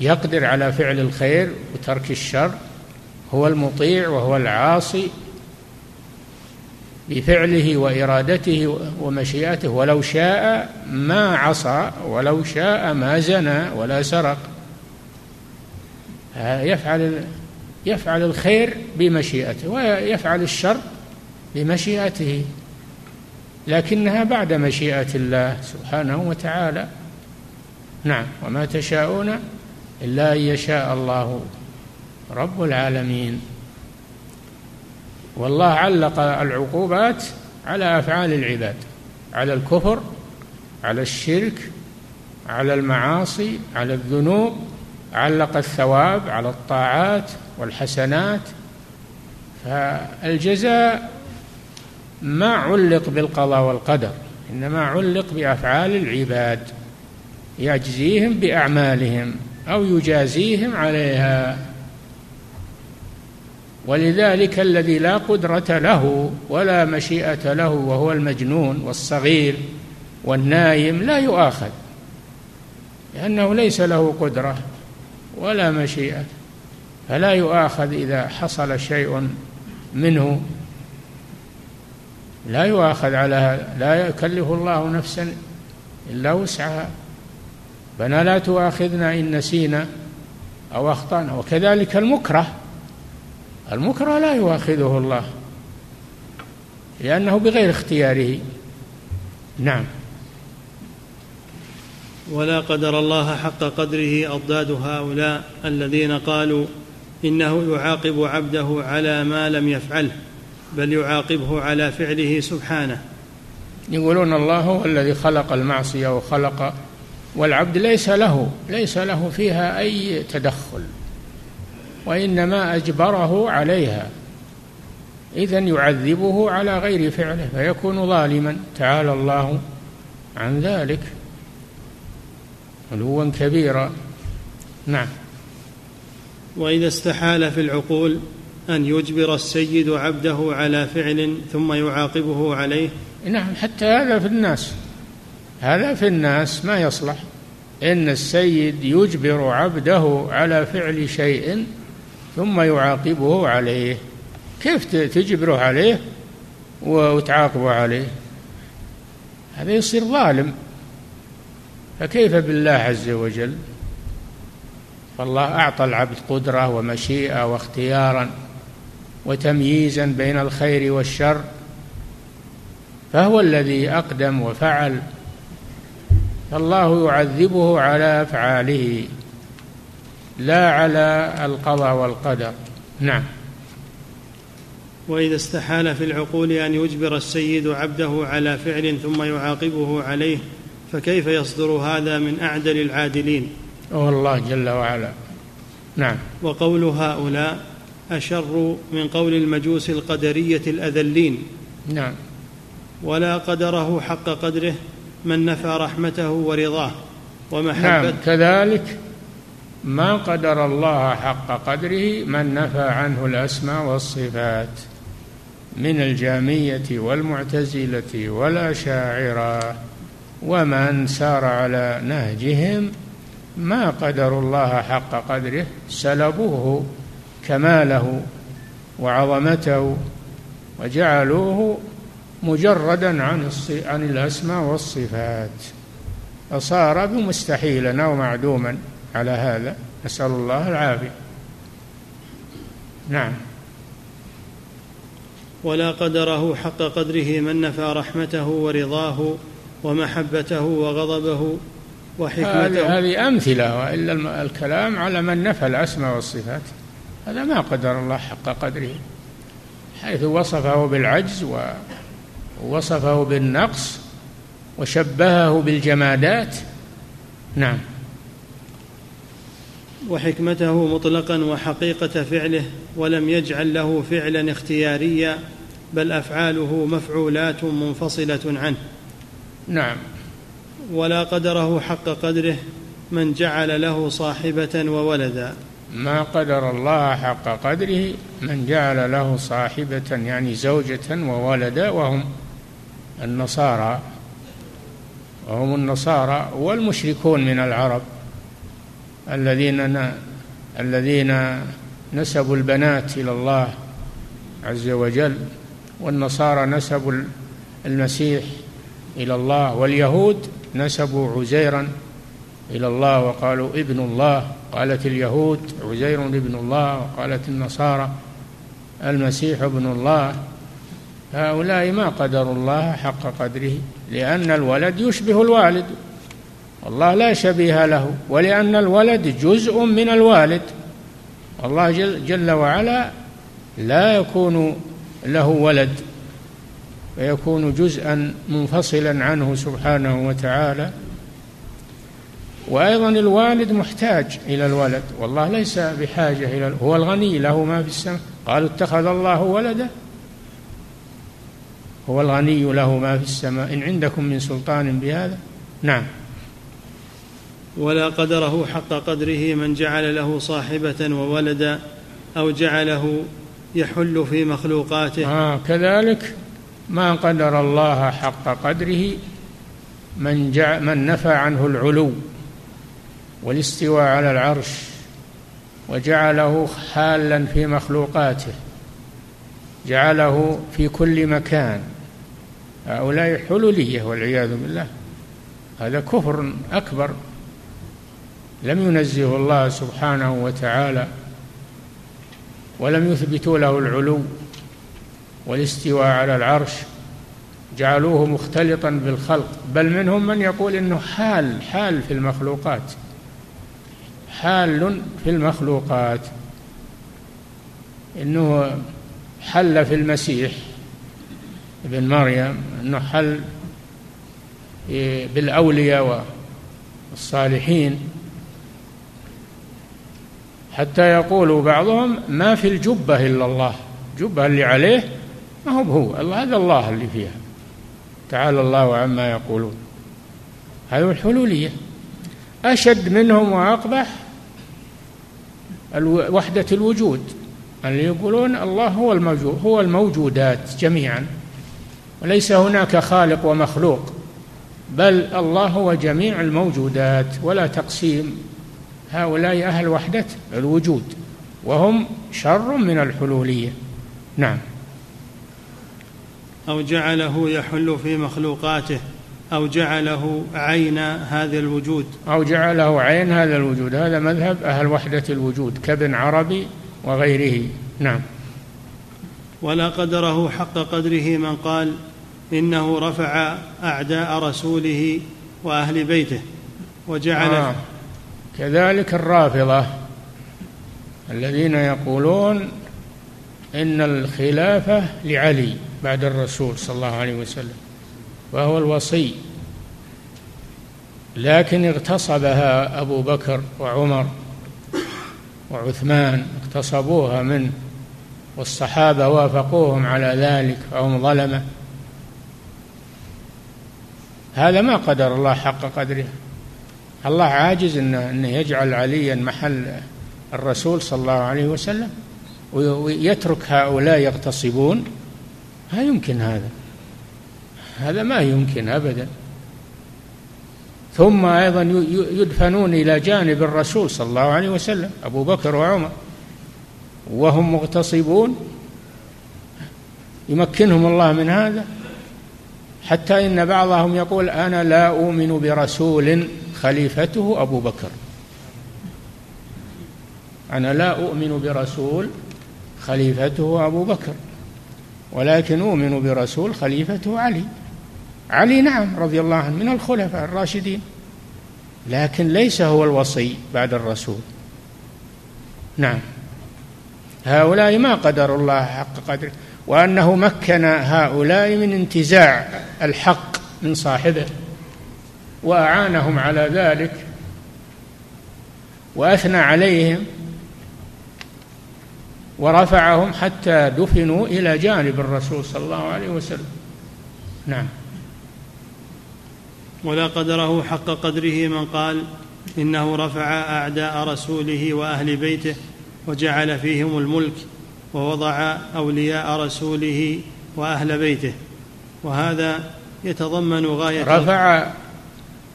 يقدر على فعل الخير وترك الشر هو المطيع وهو العاصي بفعله وإرادته ومشيئته ولو شاء ما عصى ولو شاء ما زنى ولا سرق. يفعل يفعل الخير بمشيئته ويفعل الشر بمشيئته لكنها بعد مشيئة الله سبحانه وتعالى. نعم. وما تشاءون إلا أن يشاء الله. رب العالمين. والله علق العقوبات على أفعال العباد. على الكفر على الشرك على المعاصي على الذنوب علق الثواب على الطاعات والحسنات. فالجزاء ما علق بالقضاء والقدر إنما علق بأفعال العباد. يجزيهم بأعمالهم أو يجازيهم عليها. ولذلك الذي لا قدرة له ولا مشيئة له وهو المجنون والصغير والنايم لا يؤاخذ لأنه ليس له قدرة ولا مشيئة فلا يؤاخذ إذا حصل شيء منه. لا يؤاخذ على هذا لا يكلف الله نفسا إلا وسعها. فنا لا تؤاخذنا إن نسينا أو أخطأنا. وكذلك المكره. المكره لا يؤاخذه الله لأنه بغير اختياره. نعم. ولا قدر الله حق قدره أضداد هؤلاء الذين قالوا إنه يعاقب عبده على ما لم يفعله بل يعاقبه على فعله سبحانه. يقولون الله هو الذي خلق المعصية وخلق والعبد ليس له ليس له فيها أي تدخل وإنما أجبره عليها. إذا يعذبه على غير فعله فيكون ظالما. تعالى الله عن ذلك. علوا كبيرا. نعم. وإذا استحال في العقول أن يجبر السيد عبده على فعل ثم يعاقبه عليه. نعم حتى هذا في الناس. هذا في الناس ما يصلح. إن السيد يجبر عبده على فعل شيء ثم يعاقبه عليه. كيف تجبره عليه وتعاقبه عليه؟ هذا يصير ظالم. فكيف بالله عز وجل؟ فالله أعطى العبد قدرة ومشيئة واختيارا وتمييزا بين الخير والشر. فهو الذي أقدم وفعل فالله يعذبه على أفعاله لا على القضاء والقدر. نعم. وإذا استحال في العقول أن يجبر السيد عبده على فعل ثم يعاقبه عليه فكيف يصدر هذا من أعدل العادلين؟ هو الله جل وعلا. نعم. وقول هؤلاء أشر من قول المجوس القدرية الأذلين. نعم. ولا قدره حق قدره من نفى رحمته ورضاه ومحبته. نعم كذلك ما قدر الله حق قدره من نفى عنه الأسماء والصفات من الجامية والمعتزلة والأشاعرة ومن سار على نهجهم. ما قدروا الله حق قدره؟ سلبوه كماله وعظمته وجعلوه مجردا عن عن الأسماء والصفات. فصار بمستحيلا أو معدوما على هذا. نسأل الله العافية. نعم. ولا قدره حق قدره من نفى رحمته ورضاه ومحبته وغضبه وحكمته. هذه أمثلة وإلا الكلام على من نفى الأسماء والصفات. هذا ما قدر الله حق قدره حيث وصفه بالعجز ووصفه بالنقص وشبهه بالجمادات. نعم. وحكمته مطلقا وحقيقة فعله قلم يجعل له فعلا اختياريا بل أفعاله مفعولات منفصلة عنه. نعم. ولا قدره حق قدره من جعل له صاحبة وولدا. ما قدر الله حق قدره من جعل له صاحبة يعني زوجة وولدا وهم النصارى وهم النصارى والمشركون من العرب الذين الذين نسبوا البنات إلى الله عز وجل والنصارى نسبوا المسيح إلى الله واليهود نسبوا عزيرا إلى الله وقالوا ابن الله قالت اليهود عزير ابن الله وقالت النصارى المسيح ابن الله. هؤلاء ما قدروا الله حق قدره لأن الولد يشبه الوالد. الله لا شبيه له ولأن الولد جزء من الوالد. الله جل, جل وعلا لا يكون له ولد ويكون جزءا منفصلا عنه سبحانه وتعالى. وأيضا الوالد محتاج إلى الولد. والله ليس بحاجة إلى هو الغني له ما في السماء. قالوا اتخذ الله ولدا. هو الغني له ما في السماء. إن عندكم من سلطان بهذا نعم. ولا قدره حق قدره من جعل له صاحبة وولدا أو جعله يحل في مخلوقاته. آه كذلك ما قدر الله حق قدره من جع من نفى عنه العلو والاستواء على العرش وجعله حالا في مخلوقاته جعله في كل مكان. هؤلاء حلولية والعياذ بالله. هذا كفر أكبر. لم ينزه الله سبحانه وتعالى ولم يثبتوا له العلو والاستواء على العرش. جعلوه مختلطا بالخلق. بل منهم من يقول إنه حال حال في المخلوقات. حال في المخلوقات. إنه حل في المسيح. ابن مريم أنه حل بالأولياء والصالحين حتى يقول بعضهم ما في الجبة إلا الله. الجبة اللي عليه ما هو هو هذا الله اللي فيها. تعالى الله عما يقولون. هذه الحلولية. أشد منهم وأقبح وحدة الوجود. اللي يقولون الله هو الموجود هو الموجودات جميعا. وليس هناك خالق ومخلوق بل الله هو جميع الموجودات ولا تقسيم. هؤلاء أهل وحدة الوجود وهم شر من الحلولية. نعم. أو جعله يحل في مخلوقاته أو جعله عين هذا الوجود. أو جعله عين هذا الوجود. هذا مذهب أهل وحدة الوجود كابن عربي وغيره. نعم. ولا قدره حق قدره من قال إنه رفع أعداء رسوله وأهل بيته وجعل آه. كذلك الرافضة الذين يقولون إن الخلافة لعلي بعد الرسول صلى الله عليه وسلم وهو الوصي لكن اغتصبها أبو بكر وعمر وعثمان اغتصبوها منه والصحابة وافقوهم على ذلك فهم ظلمة هذا ما قدر الله حق قدره. الله عاجز انه انه يجعل عليا محل الرسول صلى الله عليه وسلم ويترك هؤلاء يغتصبون. ما يمكن هذا. هذا ما يمكن ابدا. ثم أيضا يدفنون إلى جانب الرسول صلى الله عليه وسلم أبو بكر وعمر. وهم مغتصبون. يمكنهم الله من هذا؟ حتى إن بعضهم يقول أنا لا أؤمن برسول خليفته أبو بكر. أنا لا أؤمن برسول خليفته أبو بكر ولكن أؤمن برسول خليفته علي. علي نعم رضي الله عنه من الخلفاء الراشدين لكن ليس هو الوصي بعد الرسول. نعم. هؤلاء ما قدروا الله حق قدره. وأنه مكن هؤلاء من انتزاع الحق من صاحبه وأعانهم على ذلك وأثنى عليهم ورفعهم حتى دفنوا إلى جانب الرسول صلى الله عليه وسلم. نعم. ولا قدره حق قدره من قال إنه رفع أعداء رسوله وأهل بيته وجعل فيهم الملك. ووضع أولياء رسوله وأهل بيته وهذا يتضمن غاية رفع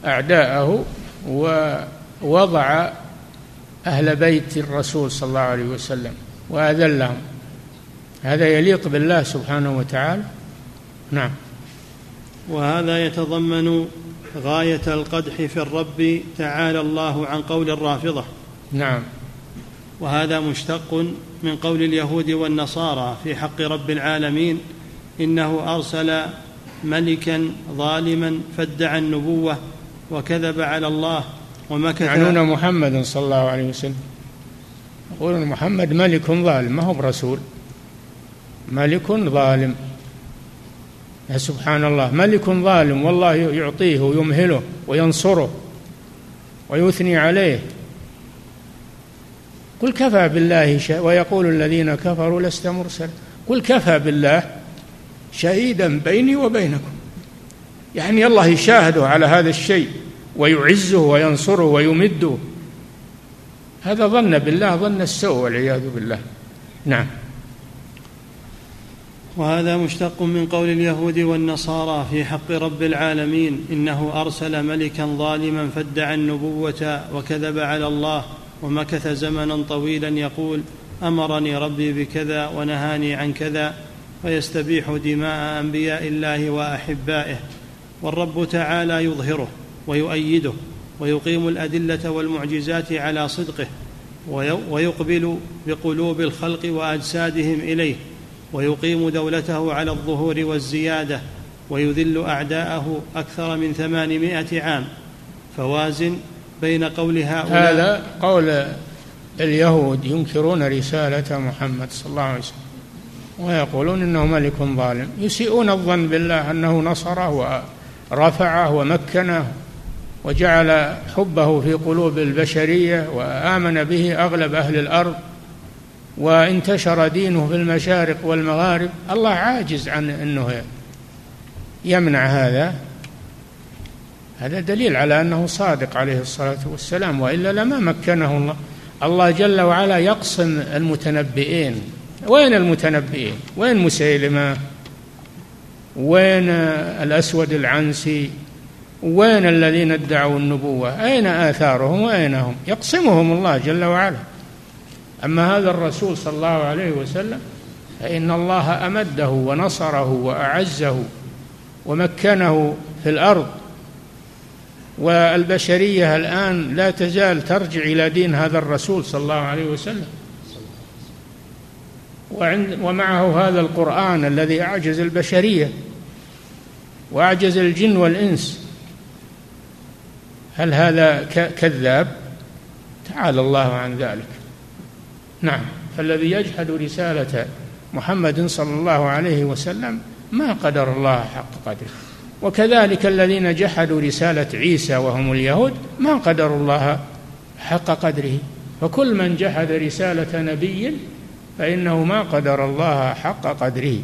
أعداءه ووضع أهل بيت الرسول صلى الله عليه وسلم وأذلهم. هذا يليق بالله سبحانه وتعالى. نعم. وهذا يتضمن غاية القدح في الرب تعالى الله عن قول الرافضة. نعم. وهذا مشتق من قول اليهود والنصارى في حق رب العالمين إنه أرسل ملكا ظالما فادعى النبوة وكذب على الله ومكث. يعنون محمدا صلى الله عليه وسلم. يقولون محمد ملك ظالم ما هو برسول. ملك ظالم. يا سبحان الله ملك ظالم والله يعطيه ويمهله وينصره ويثني عليه. قل كفى بالله ويقول الذين كفروا لست مرسلا. قل كفى بالله شهيدا بيني وبينكم. يعني الله يشاهده على هذا الشيء ويعزه وينصره ويمده. هذا ظن بالله ظن السوء والعياذ بالله. نعم. وهذا مشتق من قول اليهود والنصارى في حق رب العالمين إنه أرسل ملكا ظالما فادعى النبوة وكذب على الله. ومكث زمنا طويلا يقول أمرني ربي بكذا ونهاني عن كذا فيستبيح دماء أنبياء الله وأحبائه والرب تعالى يظهره ويؤيده ويقيم الأدلة والمعجزات على صدقه ويقبل بقلوب الخلق وأجسادهم إليه ويقيم دولته على الظهور والزيادة ويذل أعداءه أكثر من ثمانمائة عام فوازن بين قول هؤلاء؟ هذا قول اليهود ينكرون رسالة محمد صلى الله عليه وسلم ويقولون إنه ملك ظالم. يسيئون الظن بالله أنه نصره ورفعه ومكنه وجعل حبه في قلوب البشرية وآمن به أغلب أهل الأرض وانتشر دينه في المشارق والمغارب. الله عاجز عن إنه يمنع هذا. هذا دليل على أنه صادق عليه الصلاة والسلام وإلا لما مكنه الله. الله جل وعلا يقسم المتنبئين. وين المتنبئين؟ وين مسيلمة؟ وين الأسود العنسي؟ وين الذين ادعوا النبوة؟ أين آثارهم وأين هم؟ يقسمهم الله جل وعلا. أما هذا الرسول صلى الله عليه وسلم فإن الله أمده ونصره وأعزه ومكنه في الأرض والبشرية الآن لا تزال ترجع إلى دين هذا الرسول صلى الله عليه وسلم. وعند ومعه هذا القرآن الذي أعجز البشرية وأعجز الجن والإنس. هل هذا كذاب؟ تعالى الله عن ذلك. نعم. فالذي يجحد رسالة محمد صلى الله عليه وسلم ما قدر الله حق قدره. وكذلك الذين جحدوا رسالة عيسى وهم اليهود ما قدروا الله حق قدره. فكل من جحد رسالة نبي فإنه ما قدر الله حق قدره.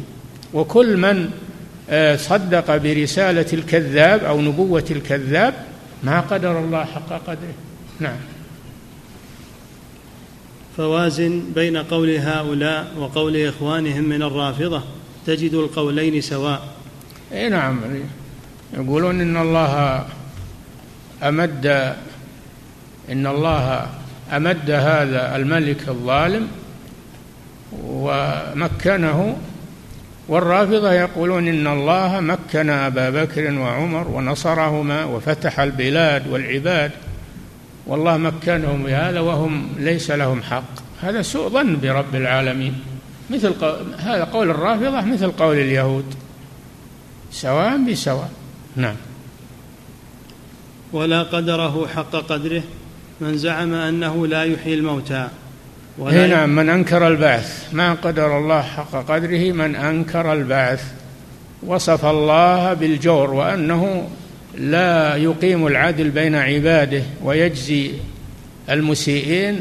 وكل من آه، صدق برسالة الكذاب أو نبوة الكذاب ما قدر الله حق قدره. نعم. فوازن بين قول هؤلاء وقول إخوانهم من الرافضة. تجد القولين سواء. اي نعم. يقولون إن الله أمد إن الله أمد هذا الملك الظالم ومكنه. والرافضة يقولون إن الله مكن أبا بكر وعمر ونصرهما وفتح البلاد والعباد. والله مكنهم بهذا وهم ليس لهم حق. هذا سوء ظن برب العالمين. مثل هذا قول الرافضة مثل قول اليهود. سواء بسواء. نعم. ولا قدره حق قدره من زعم أنه لا يحيي الموتى. ولا نعم من أنكر البعث. ما قدر الله حق قدره من أنكر البعث. وصف الله بالجور وأنه لا يقيم العدل بين عباده ويجزي المسيئين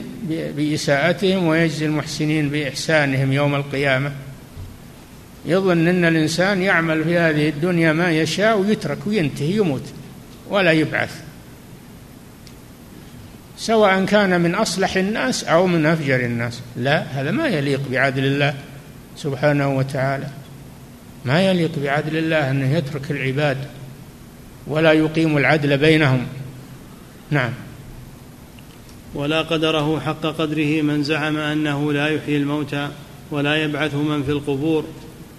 بإساءتهم ويجزي المحسنين بإحسانهم يوم القيامة. يظن أن الإنسان يعمل في هذه الدنيا ما يشاء ويترك وينتهي يموت ولا يبعث. سواء كان من أصلح الناس أو من أفجر الناس. لا هذا ما يليق بعدل الله سبحانه وتعالى. ما يليق بعدل الله أنه يترك العباد ولا يقيم العدل بينهم. نعم. ولا قدره حق قدره من زعم أنه لا يحيي الموتى ولا يبعث من في القبور.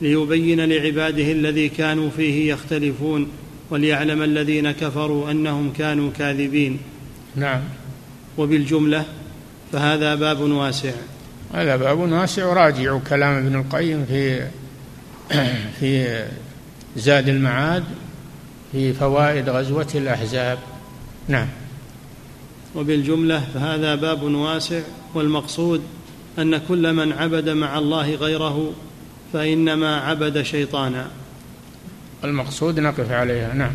ليبين لعباده الذي كانوا فيه يختلفون وليعلم الذين كفروا أنهم كانوا كاذبين. نعم. وبالجملة فهذا باب واسع. هذا باب واسع. راجع كلام ابن القيم في في زاد المعاد في فوائد غزوة الأحزاب. نعم. وبالجملة فهذا باب واسع والمقصود أن كل من عبد مع الله غيره فإنما عبد شيطانا. المقصود نقف عليها نعم.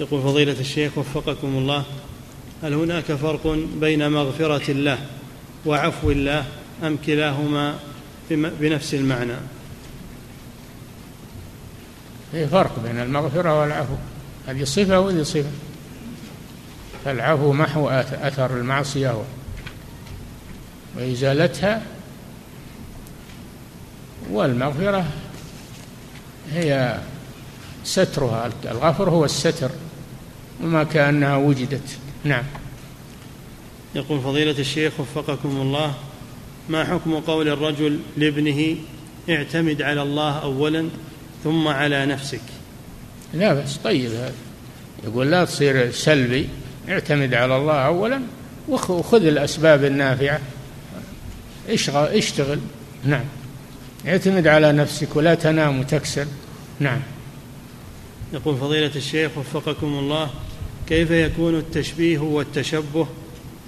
يقول فضيلة الشيخ وفقكم الله هل هناك فرق بين مغفرة الله وعفو الله أم كلاهما بنفس المعنى؟ في فرق بين المغفرة والعفو. هذه صفة وهذه صفة. فالعفو محو أثر المعصية. وإزالتها والمغفرة هي سترها. الغفر هو الستر وما كأنها وجدت. نعم. يقول فضيلة الشيخ وفقكم الله ما حكم قول الرجل لابنه اعتمد على الله أولا ثم على نفسك؟ لا بس طيب. هذا يقول لا تصير سلبي. اعتمد على الله أولا وخذ الأسباب النافعة. اشغل اشتغل. نعم. اعتمد على نفسك ولا تنام وتكسل. نعم. يقول فضيلة الشيخ وفقكم الله كيف يكون التشبيه والتشبه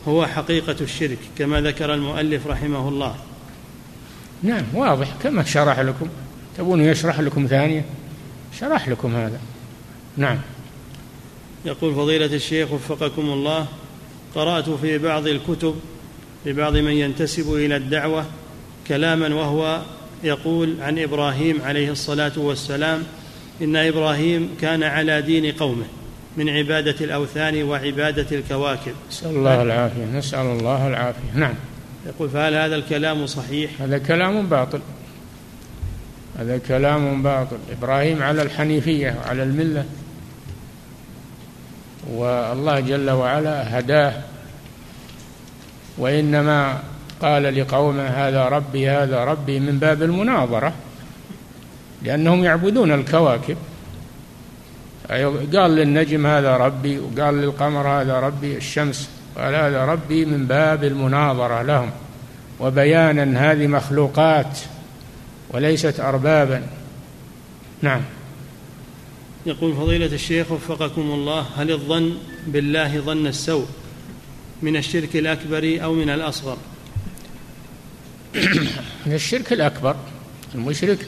هو حقيقة الشرك كما ذكر المؤلف رحمه الله؟ نعم واضح. كما شرح لكم. تبون يشرح لكم ثانية؟ شرح لكم هذا. نعم. يقول فضيلة الشيخ وفقكم الله قرأت في بعض الكتب لبعض من ينتسب إلى الدعوة كلاما وهو يقول عن إبراهيم عليه الصلاة والسلام إن إبراهيم كان على دين قومه من عبادة الأوثان وعبادة الكواكب. نسأل الله العافية نسأل الله العافية. نعم. يقول فهل هذا الكلام صحيح؟ هذا كلام باطل. هذا كلام باطل. إبراهيم على الحنيفية وعلى الملة. والله جل وعلا هداه. وإنما قال لقومه هذا ربي هذا ربي من باب المناظرة لأنهم يعبدون الكواكب. قال للنجم هذا ربي وقال للقمر هذا ربي الشمس قال هذا ربي من باب المناظرة لهم. وبيانا هذه مخلوقات وليست أربابا. نعم. يقول فضيلة الشيخ وفقكم الله هل الظن بالله ظن السوء من الشرك الأكبر أو من الأصغر؟ من الشرك الأكبر المشرك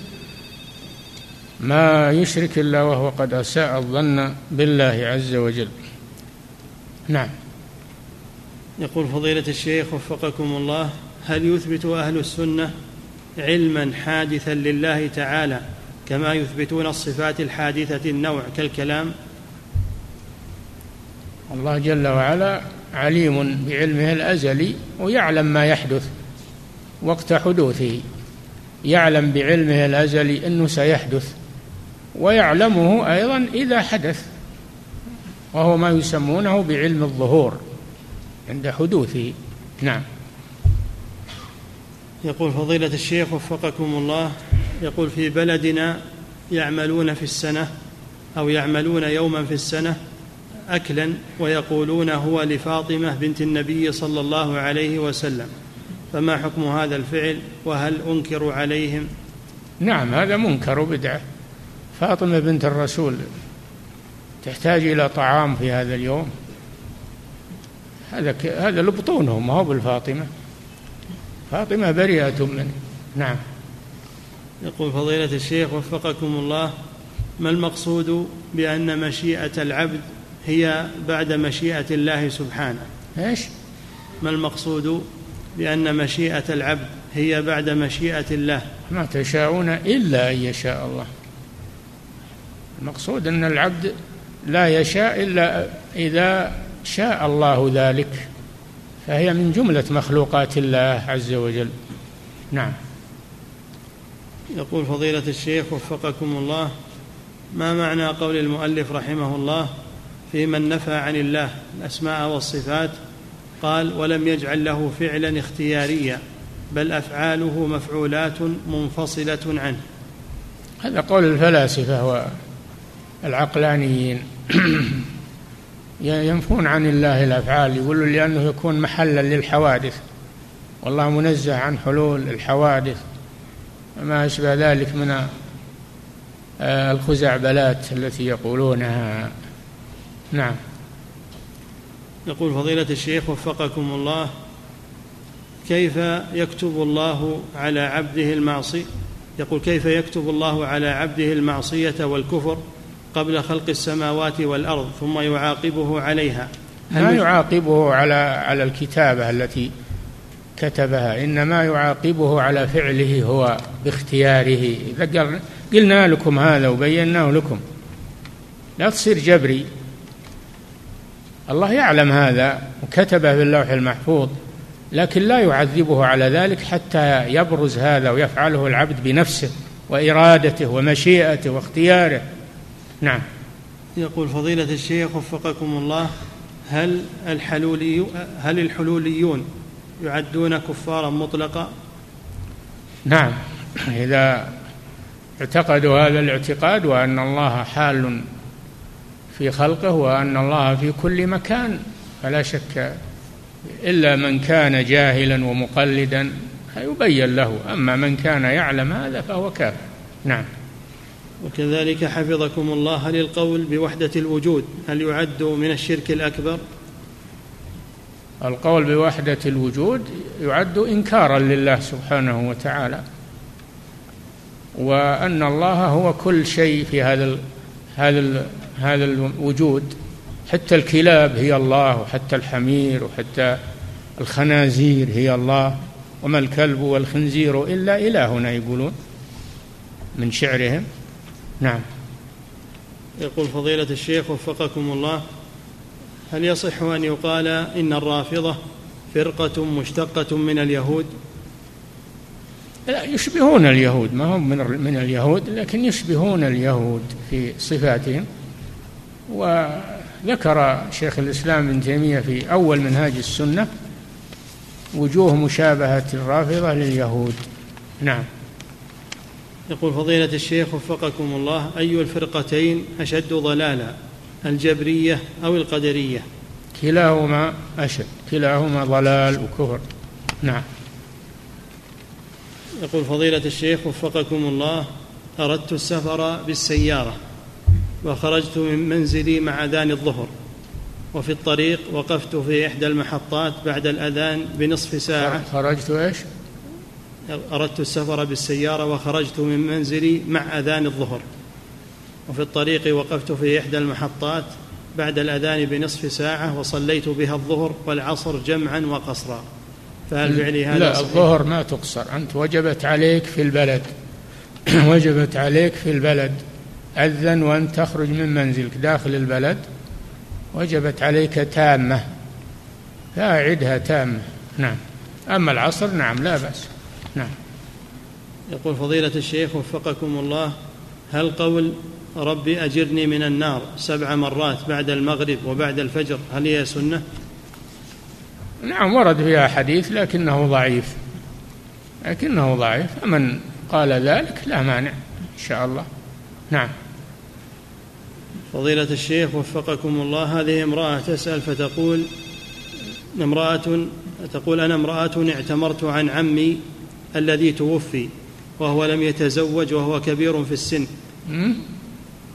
ما يشرك إلا وهو قد أساء الظن بالله عز وجل. نعم. يقول فضيلة الشيخ وفقكم الله هل يثبت أهل السنة علما حادثا لله تعالى كما يثبتون الصفات الحادثة النوع كالكلام. الله جل وعلا عليم بعلمه الأزلي ويعلم ما يحدث وقت حدوثه. يعلم بعلمه الأزلي إنه سيحدث ويعلمه أيضا إذا حدث وهو ما يسمونه بعلم الظهور عند حدوثه. نعم. يقول فضيلة الشيخ وفقكم الله يقول في بلدنا يعملون في السنة أو يعملون يوما في السنة أكلا ويقولون هو لفاطمة بنت النبي صلى الله عليه وسلم. فما حكم هذا الفعل؟ وهل أنكر عليهم؟ نعم هذا منكر بدعة فاطمة بنت الرسول تحتاج إلى طعام في هذا اليوم؟ هذا. هذا لبطونهم ما هو بالفاطمة. فاطمة بريئة منه. نعم. يقول فضيلة الشيخ وفقكم الله ما المقصود بأن مشيئة العبد هي بعد مشيئة الله سبحانه؟ إيش؟ ما المقصود بأن مشيئة العبد هي بعد مشيئة الله؟ ما تشاءون إلا أن يشاء الله. المقصود أن العبد لا يشاء إلا إذا شاء الله ذلك فهي من جملة مخلوقات الله عز وجل. نعم. يقول فضيلة الشيخ وفقكم الله ما معنى قول المؤلف رحمه الله في من نفى عن الله الأسماء والصفات؟ قال ولم يجعل له فعلا اختياريا بل أفعاله مفعولات منفصلة عنه. هذا قول الفلاسفة والعقلانيين. ينفون عن الله الأفعال يقولوا لأنه يكون محلا للحوادث. والله منزه عن حلول الحوادث. وما أشبه ذلك من الخزعبلات التي يقولونها. نعم. يقول فضيلة الشيخ وفقكم الله كيف يكتب الله على عبده المعصي؟ يقول كيف يكتب الله على عبده المعصية والكفر قبل خلق السماوات والأرض ثم يعاقبه عليها؟ ما يعاقبه على على الكتابة التي كتبها. إنما يعاقبه على فعله هو باختياره. إذا قلنا لكم هذا وبيناه لكم. لا تصير جبري. الله يعلم هذا وكتبه في اللوح المحفوظ لكن لا يعذبه على ذلك حتى يبرز هذا ويفعله العبد بنفسه وإرادته ومشيئته واختياره. نعم. يقول فضيلة الشيخ وفقكم الله هل الحلولي هل الحلوليون يعدون كفارا مطلقا؟ نعم. إذا اعتقدوا هذا الاعتقاد وأن الله حال في خلقه وأن الله في كل مكان فلا شك إلا من كان جاهلا ومقلدا يبين له. أما من كان يعلم هذا فهو كافر. نعم. وكذلك حفظكم الله هل القول بوحدة الوجود هل يعد من الشرك الأكبر؟ القول بوحدة الوجود يعد إنكارا لله سبحانه وتعالى وأن الله هو كل شيء في هذا ال هذا ال هذا الوجود. حتى الكلاب هي الله وحتى الحمير وحتى الخنازير هي الله. وما الكلب والخنزير إلا إلهنا يقولون من شعرهم. نعم. يقول فضيلة الشيخ وفقكم الله هل يصح أن يقال إن الرافضة فرقة مشتقة من اليهود؟ لا يشبهون اليهود. ما هم من من اليهود لكن يشبهون اليهود في صفاتهم. وذكر شيخ الإسلام ابن تيمية في أول منهاج السنة وجوه مشابهة الرافضة لليهود. نعم. يقول فضيلة الشيخ وفقكم الله أي الفرقتين أشد ضلالا؟ الجبرية أو القدرية. كلاهما أشد كلاهما ضلال وكفر. نعم. يقول فضيلة الشيخ وفقكم الله أردت السفر بالسيارة وخرجت من منزلي مع أذان الظهر وفي الطريق وقفت في إحدى المحطات بعد الأذان بنصف ساعة. خرجت إيش؟ أردت السفر بالسيارة وخرجت من منزلي مع أذان الظهر. وفي الطريق وقفت في إحدى المحطات بعد الأذان بنصف ساعة وصليت بها الظهر والعصر جمعا وقصرا. فهل فعلي هذا لا صحيح؟ الظهر ما تقصر. أنت وجبت عليك في البلد. وجبت عليك في البلد. أذن وأنت تخرج من منزلك داخل البلد. وجبت عليك تامة. فأعدها تامة. نعم. أما العصر نعم لا بأس. نعم. يقول فضيلة الشيخ وفقكم الله هل قول ربي أجرني من النار سبع مرات بعد المغرب وبعد الفجر. هل هي سنة؟ نعم ورد فيها حديث لكنه ضعيف. لكنه ضعيف. فمن قال ذلك لا مانع إن شاء الله. نعم. فضيلة الشيخ وفقكم الله هذه امرأة تسأل فتقول امرأة تقول أنا امرأة اعتمرت عن عمي الذي توفي وهو لم يتزوج وهو كبير في السن.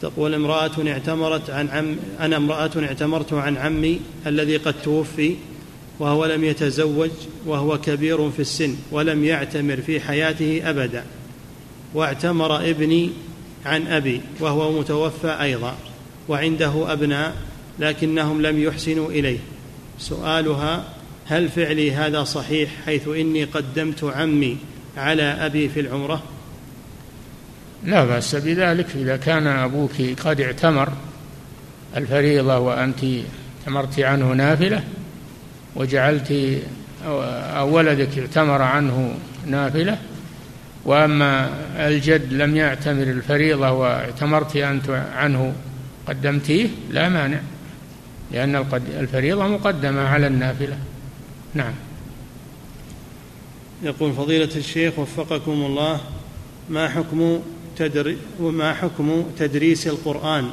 تقول امرأة اعتمرت عن عم أنا امرأة اعتمرت عن عمي الذي قد توفي وهو لم يتزوج وهو كبير في السن ولم يعتمر في حياته أبدا. واعتمر ابني عن أبي وهو متوفى أيضا وعنده أبناء لكنهم لم يحسنوا إليه. سؤالها هل فعلي هذا صحيح حيث إني قدمت عمي على أبي في العمرة؟ لا بأس بذلك إذا كان أبوك قد اعتمر الفريضة وأنت اعتمرت عنه نافلة وجعلت أو ولدك اعتمر عنه نافلة وأما الجد لم يعتمر الفريضة واعتمرت أنت عنه قدمتيه لا مانع لأن الفريضة مقدمة على النافلة. نعم. يقول فضيلة الشيخ وفقكم الله ما حكم تدري وما حكم تدريس القرآن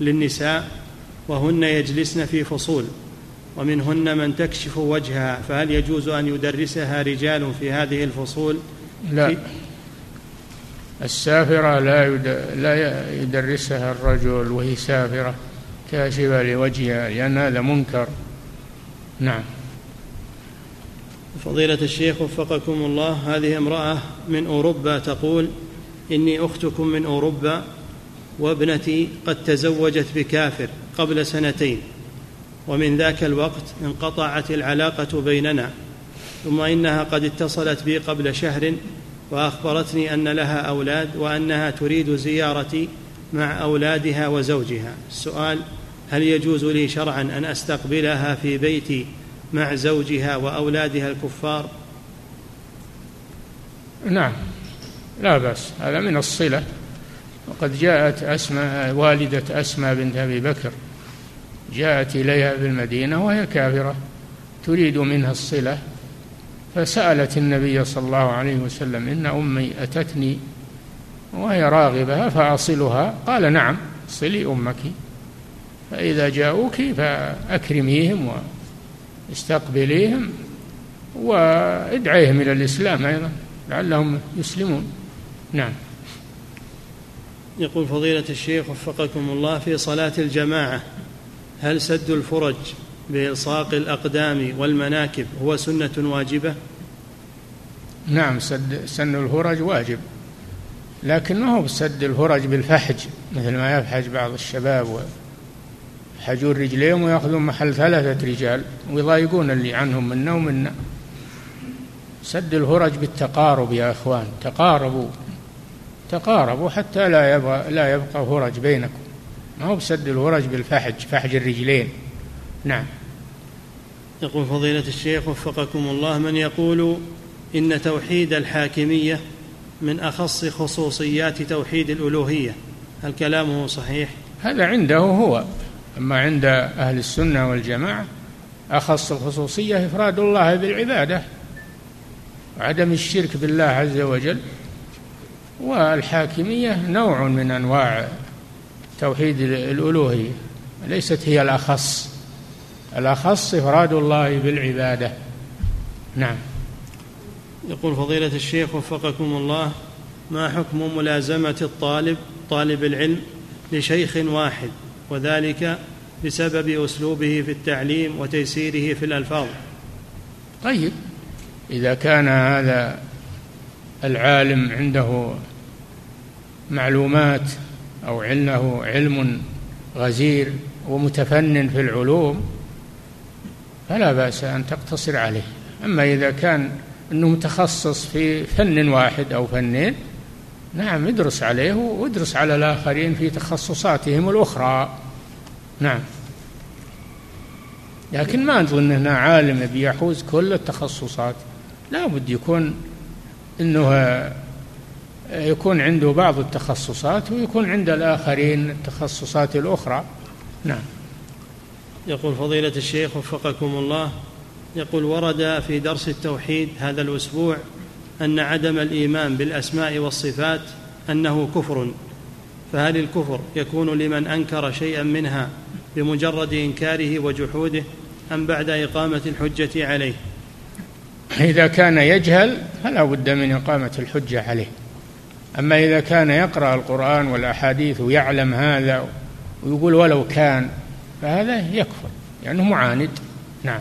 للنساء وهن يجلسن في فصول ومنهن من تكشف وجهها فهل يجوز أن يدرسها رجال في هذه الفصول؟ لا. السافرة لا لا يدرسها الرجل وهي سافرة كاشفة لوجهها لأن هذا منكر. نعم. فضيلة الشيخ وفقكم الله هذه امرأة من أوروبا تقول إني أختكم من أوروبا وابنتي قد تزوجت بكافر قبل سنتين ومن ذاك الوقت انقطعت العلاقة بيننا ثم إنها قد اتصلت بي قبل شهر وأخبرتني أن لها أولاد وأنها تريد زيارتي مع أولادها وزوجها. السؤال هل يجوز لي شرعا أن أستقبلها في بيتي مع زوجها وأولادها الكفار؟ نعم. لا بأس هذا من الصلة. وقد جاءت أسماء والدة أسماء بنت أبي بكر جاءت إليها في المدينة وهي كافرة تريد منها الصلة. فسألت النبي صلى الله عليه وسلم إن أمي أتتني وهي راغبة فأصلها؟ قال نعم صلي أمك. فإذا جاءوك فأكرميهم واستقبليهم وادعيهم إلى الإسلام أيضا لعلهم يسلمون. نعم. يقول فضيلة الشيخ وفقكم الله في صلاة الجماعة هل سد الفرج بإلصاق الأقدام والمناكب هو سنة واجبة؟ نعم سد سن الفرج واجب لكن ما هو سد الفرج بالفحج مثل ما يفحج بعض الشباب يحجون رجليهم ويأخذون محل ثلاثة رجال ويضايقون اللي عنهم منا ومنا سد الفرج بالتقارب يا إخوان تقاربوا. تقاربوا حتى لا يبقى لا يبقى فرج بينكم. ما هو بسد الفرج بالفحج فحج الرجلين. نعم. يقول فضيلة الشيخ وفقكم الله من يقول إن توحيد الحاكمية من أخص خصوصيات توحيد الألوهية. هل كلامه صحيح؟ هذا عنده هو. أما عند أهل السنة والجماعة أخص الخصوصية إفراد الله بالعبادة وعدم الشرك بالله عز وجل. والحاكمية نوع من أنواع توحيد الألوهية ليست هي الأخص. الأخص إفراد الله بالعبادة. نعم. يقول فضيلة الشيخ وفقكم الله ما حكم ملازمة الطالب طالب العلم لشيخ واحد وذلك بسبب أسلوبه في التعليم وتيسيره في الألفاظ؟ طيب. إذا كان هذا العالم عنده معلومات أو عنده علم غزير ومتفنن في العلوم فلا بأس أن تقتصر عليه. أما إذا كان أنه متخصص في فن واحد أو فنين نعم ادرس عليه وادرس على الآخرين في تخصصاتهم الأخرى. نعم. لكن ما نظن أنه عالم بيحوز كل التخصصات. لا بد يكون أنه يكون عنده بعض التخصصات ويكون عند الآخرين التخصصات الأخرى. نعم. يقول فضيلة الشيخ وفقكم الله يقول ورد في درس التوحيد هذا الأسبوع أن عدم الإيمان بالأسماء والصفات أنه كفر. فهل الكفر يكون لمن أنكر شيئا منها بمجرد إنكاره وجحوده أم بعد إقامة الحجة عليه؟ إذا كان يجهل فلا بد من إقامة الحجة عليه. أما إذا كان يقرأ القرآن والأحاديث ويعلم هذا ويقول ولو كان فهذا يكفر لأنه يعني معاند. نعم.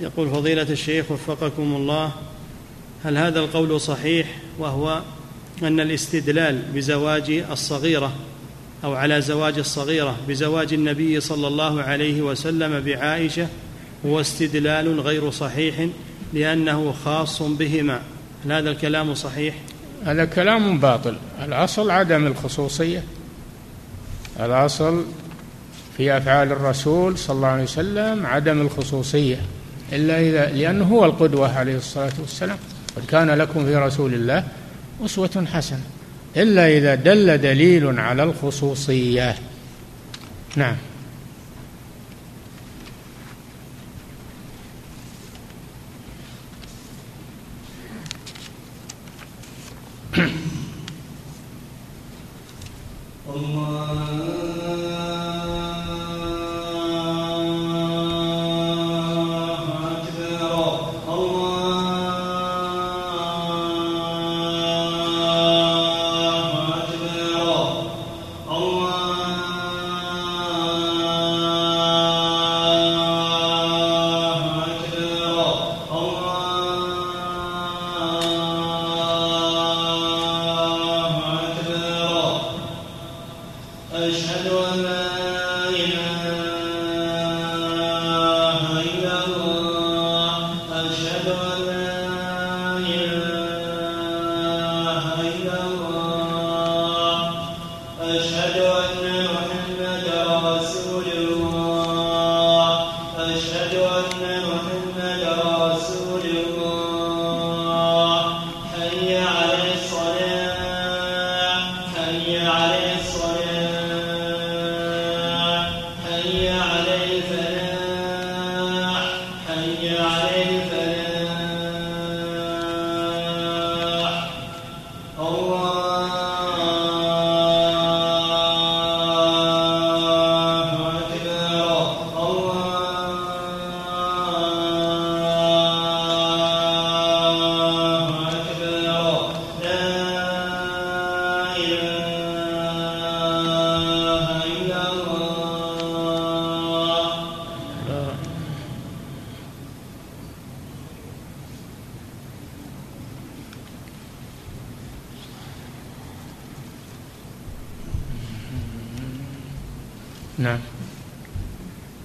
يقول فضيلة الشيخ وفقكم الله هل هذا القول صحيح وهو أن الاستدلال بزواج الصغيرة أو على زواج الصغيرة بزواج النبي صلى الله عليه وسلم بعائشة هو استدلال غير صحيح لأنه خاص بهما. هل هذا الكلام صحيح؟ هذا كلام باطل. الأصل عدم الخصوصية. الأصل في أفعال الرسول صلى الله عليه وسلم عدم الخصوصية. إلا إذا لأنه هو القدوة عليه الصلاة والسلام. قد كان لكم في رسول الله أسوة حسنة. إلا إذا دل دليل على الخصوصية. نعم.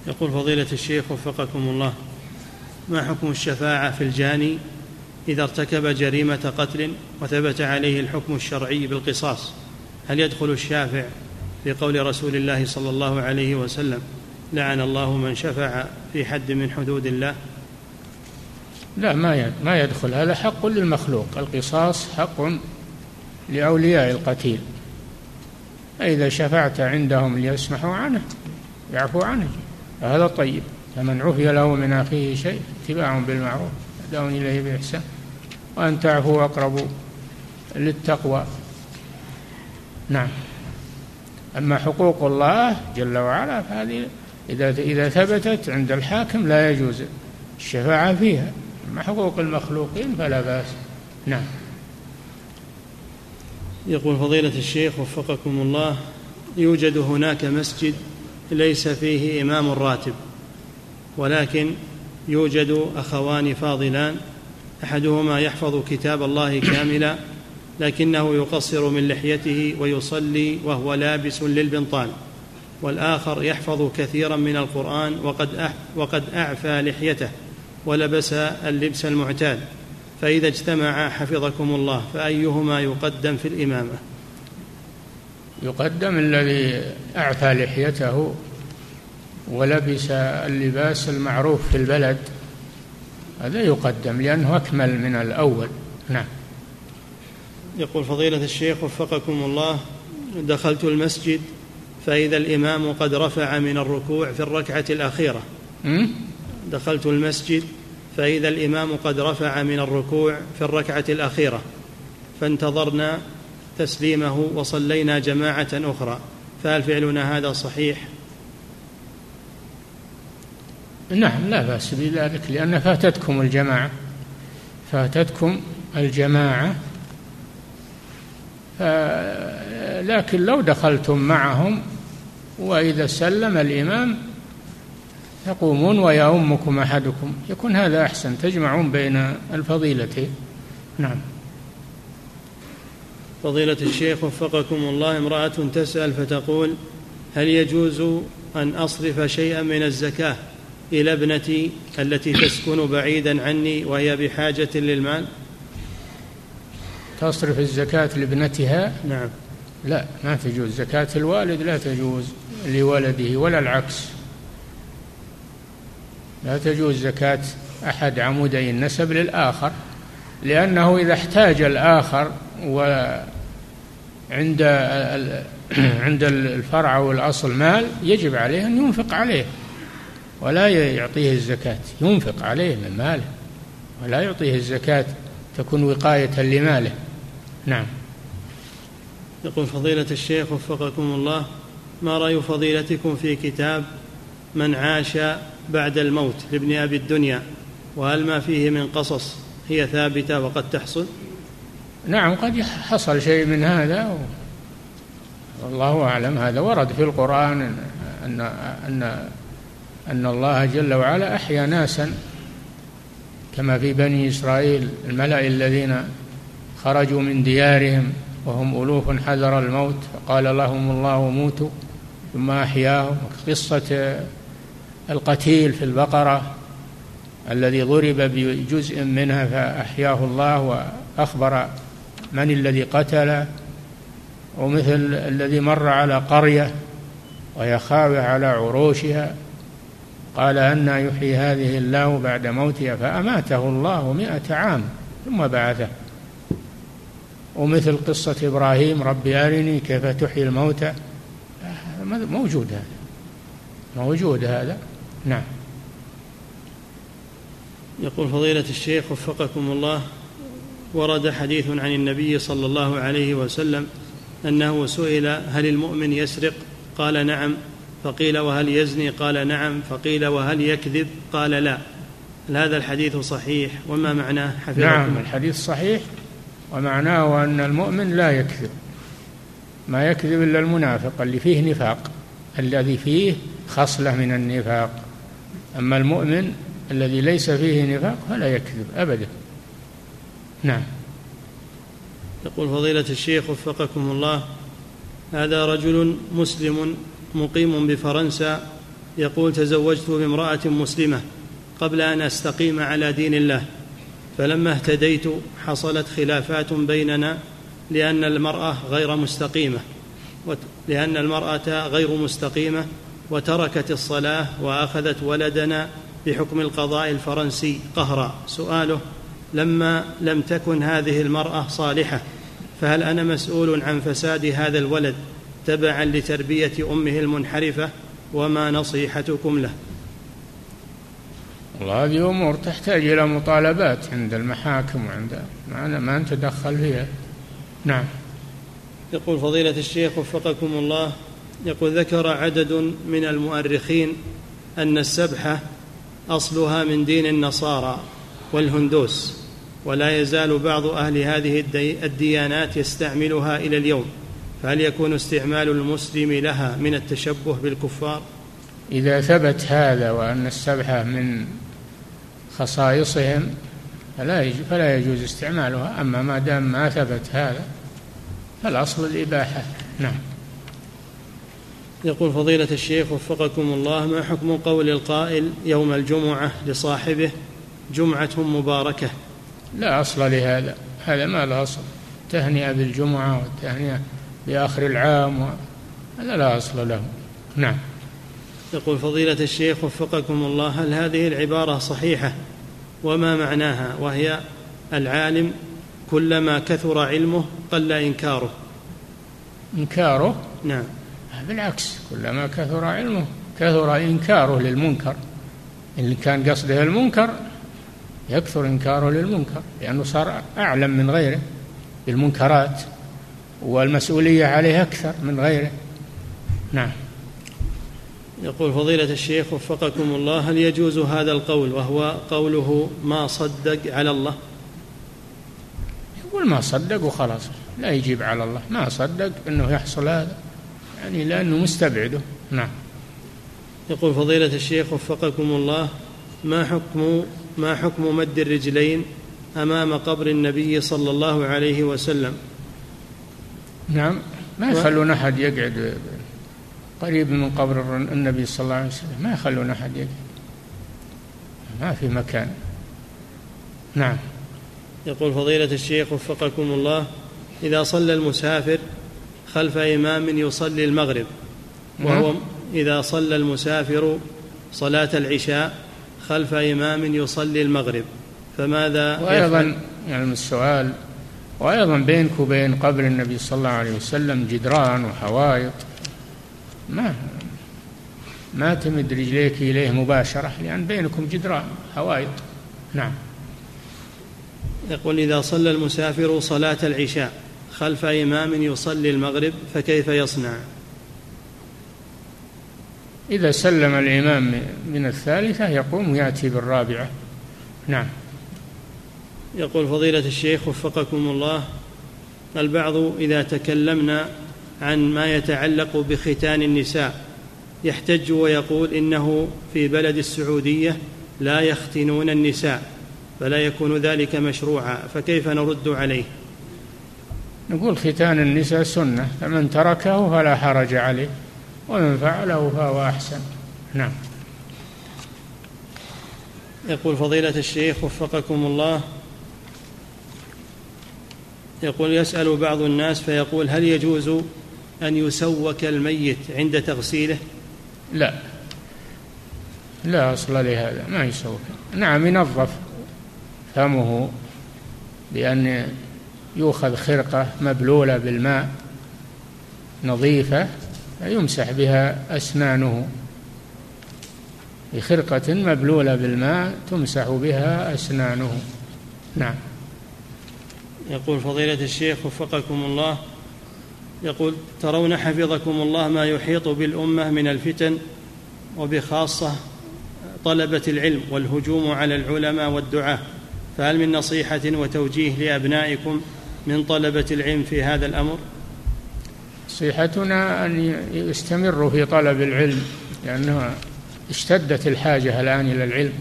يقول فضيلة الشيخ وفقكم الله ما حكم الشفاعة في الجاني إذا ارتكب جريمة قتل وثبت عليه الحكم الشرعي بالقصاص؟ هل يدخل الشافع في قول رسول الله صلى الله عليه وسلم لعن الله من شفع في حد من حدود الله لا ما ما يدخل. هذا حق للمخلوق. القصاص حق لأولياء القتيل. فإذا شفعت عندهم ليسمحوا عنه يعفو عنه. هذا طيب فمن عفي له من أخيه شيء اتباع بالمعروف أداء إليه بإحسان. وأن تعفوا أقرب للتقوى. نعم. أما حقوق الله جل وعلا فهذه إذا إذا ثبتت عند الحاكم لا يجوز الشفاعة فيها. أما حقوق المخلوقين فلا بأس. نعم. يقول فضيلة الشيخ وفقكم الله يوجد هناك مسجد ليس فيه إمام راتب ولكن يوجد أخوان فاضلان أحدهما يحفظ كتاب الله كاملا لكنه يقصر من لحيته ويصلي وهو لابس للبنطال والآخر يحفظ كثيرا من القرآن وقد وقد أعفى لحيته ولبس اللبس المعتاد. فإذا اجتمعا حفظكم الله فأيهما يقدم في الإمامة؟ يقدم الذي أعفى لحيته ولبس اللباس المعروف في البلد. هذا يقدم لأنه أكمل من الأول. نعم. يقول فضيلة الشيخ وفقكم الله دخلت المسجد فإذا الإمام قد رفع من الركوع في الركعة الأخيرة. دخلت المسجد فإذا الإمام قد رفع من الركوع في الركعة الأخيرة فانتظرنا تسليمه وصلينا جماعة أخرى. فهل فعلنا هذا صحيح؟ نعم لا بأس بذلك لأن فاتتكم الجماعة. فاتتكم الجماعة. لكن لو دخلتم معهم وإذا سلم الإمام تقومون ويؤمكم أحدكم. يكون هذا أحسن. تجمعون بين الفضيلتين نعم. فضيلة الشيخ وفقكم الله امرأة تسأل فتقول هل يجوز أن أصرف شيئا من الزكاة إلى ابنتي التي تسكن بعيدا عني وهي بحاجة للمال؟ تصرف الزكاة لابنتها؟ نعم. لا ما تجوز. زكاة الوالد لا تجوز لولده ولا العكس. لا تجوز زكاة أحد عمودي النسب للآخر لأنه إذا احتاج الآخر وعند عند الفرع أو الأصل مال يجب عليه أن ينفق عليه ولا يعطيه الزكاة ينفق عليه من ماله ولا يعطيه الزكاة تكون وقاية لماله. نعم. يقول فضيلة الشيخ وفقكم الله ما رأي فضيلتكم في كتاب من عاش بعد الموت لابن أبي الدنيا وهل ما فيه من قصص هي ثابتة وقد تحصل؟ نعم قد حصل شيء من هذا والله أعلم هذا ورد في القرآن أن أن أن الله جل وعلا أحيا ناسا كما في بني إسرائيل الملأ الذين خرجوا من ديارهم وهم ألوف حذر الموت فقال لهم الله موتوا ثم أحياهم. قصة القتيل في البقرة الذي ضرب بجزء منها فأحياه الله وأخبر من الذي قتله ومثل الذي مر على قرية وهي خاوية على عروشها قال أن يحيي هذه الله بعد موتها فأماته الله مئة عام ثم بعثه. ومثل قصة إبراهيم رب أرني كيف تحيي الموتى. موجود هذا موجود هذا. نعم. يقول فضيلة الشيخ وفقكم الله ورد حديث عن النبي صلى الله عليه وسلم أنه سئل هل المؤمن يسرق؟ قال نعم. فقيل وهل يزني؟ قال نعم. فقيل وهل يكذب؟ قال لا. هل هذا الحديث صحيح؟ وما معناه؟ حفظكم. نعم الحديث صحيح ومعناه أن المؤمن لا يكذب. ما يكذب إلا المنافق اللي فيه نفاق. الذي فيه خصلة من النفاق. أما المؤمن الذي ليس فيه نفاق فلا يكذب أبدا. نعم. يقول فضيلة الشيخ وفقكم الله هذا رجل مسلم مقيم بفرنسا يقول تزوجت بامرأة مسلمة قبل أن أستقيم على دين الله فلما اهتديت حصلت خلافات بيننا لأن المرأة غير مستقيمة لأن المرأة غير مستقيمة وتركت الصلاة وأخذت ولدنا بحكم القضاء الفرنسي قهرا. سؤاله لما لم تكن هذه المرأة صالحة فهل أنا مسؤول عن فساد هذا الولد تبعا لتربية أمه المنحرفة؟ وما نصيحتكم له؟ والله هذه أمور تحتاج إلى مطالبات عند المحاكم وعند ما, ما نتدخل فيها. نعم. يقول فضيلة الشيخ وفقكم الله يقول ذكر عدد من المؤرخين أن السبحة أصلها من دين النصارى والهندوس ولا يزال بعض أهل هذه الديانات يستعملها إلى اليوم. فهل يكون استعمال المسلم لها من التشبه بالكفار؟ إذا ثبت هذا وأن السبحة من خصائصهم فلا فلا يجوز استعمالها. أما ما دام ما ثبت هذا فالأصل الإباحة. نعم. يقول فضيلة الشيخ وفقكم الله ما حكم قول القائل يوم الجمعة لصاحبه جمعة مباركة؟ لا أصل لهذا هذا ما له أصل. تهنئة بالجمعة والتهنئة بآخر العام هذا لا أصل له. نعم. يقول فضيلة الشيخ وفقكم الله هل هذه العبارة صحيحة؟ وما معناها؟ وهي العالم كلما كثر علمه قل إنكاره. إنكاره؟ نعم. بالعكس كلما كثر علمه كثر إنكاره للمنكر. إن كان قصده المنكر يكثر إنكاره للمنكر لأنه صار أعلم من غيره بالمنكرات والمسؤولية عليه أكثر من غيره. نعم. يقول فضيلة الشيخ وفقكم الله هل يجوز هذا القول وهو قوله ما صدق على الله؟ يقول ما صدق وخلاص لا يجيب على الله. ما صدق إنه يحصل هذا. يعني لأنه مستبعده. نعم. يقول فضيلة الشيخ وفقكم الله ما حكم ما حكم مد الرجلين أمام قبر النبي صلى الله عليه وسلم؟ نعم. ما يخلون أحد يقعد قريب من قبر النبي صلى الله عليه وسلم. ما يخلون أحد يقعد. ما في مكان. نعم. يقول فضيلة الشيخ وفقكم الله إذا صلى المسافر خلف إمام يصلي المغرب وهو. إذا صلى المسافر صلاة العشاء خلف إمام يصلي المغرب. فماذا وأيضا يعني السؤال وأيضا بينك وبين قبر النبي صلى الله عليه وسلم جدران وحوائط ما ما تمد رجليك إليه مباشرة لأن بينكم جدران حوائط. نعم. يقول إذا صلى المسافر صلاة العشاء خلف إمام يصلي المغرب فكيف يصنع؟ إذا سلم الإمام من الثالثة يقوم يأتي بالرابعة. نعم. يقول فضيلة الشيخ وفقكم الله البعض إذا تكلمنا عن ما يتعلق بختان النساء يحتج ويقول إنه في بلد السعودية لا يختنون النساء فلا يكون ذلك مشروعا فكيف نرد عليه؟ نقول ختان النساء سنة فمن تركه فلا حرج عليه ومن فعله فهو أحسن. نعم. يقول فضيلة الشيخ وفقكم الله يقول يسأل بعض الناس فيقول هل يجوز أن يسوك الميت عند تغسيله؟ لا. لا أصل لهذا ما يسوك. نعم ينظف فمه بأن يؤخذ خرقة مبلولة بالماء نظيفة فيمسح بها أسنانه. بخرقة مبلولة بالماء تمسح بها أسنانه. نعم. يقول فضيلة الشيخ وفقكم الله يقول ترون حفظكم الله ما يحيط بالأمة من الفتن وبخاصة طلبة العلم والهجوم على العلماء والدعاة. فهل من نصيحة وتوجيه لأبنائكم من طلبة العلم في هذا الأمر؟ نصيحتنا أن يستمروا في طلب العلم لأنه اشتدت الحاجة الآن إلى العلم.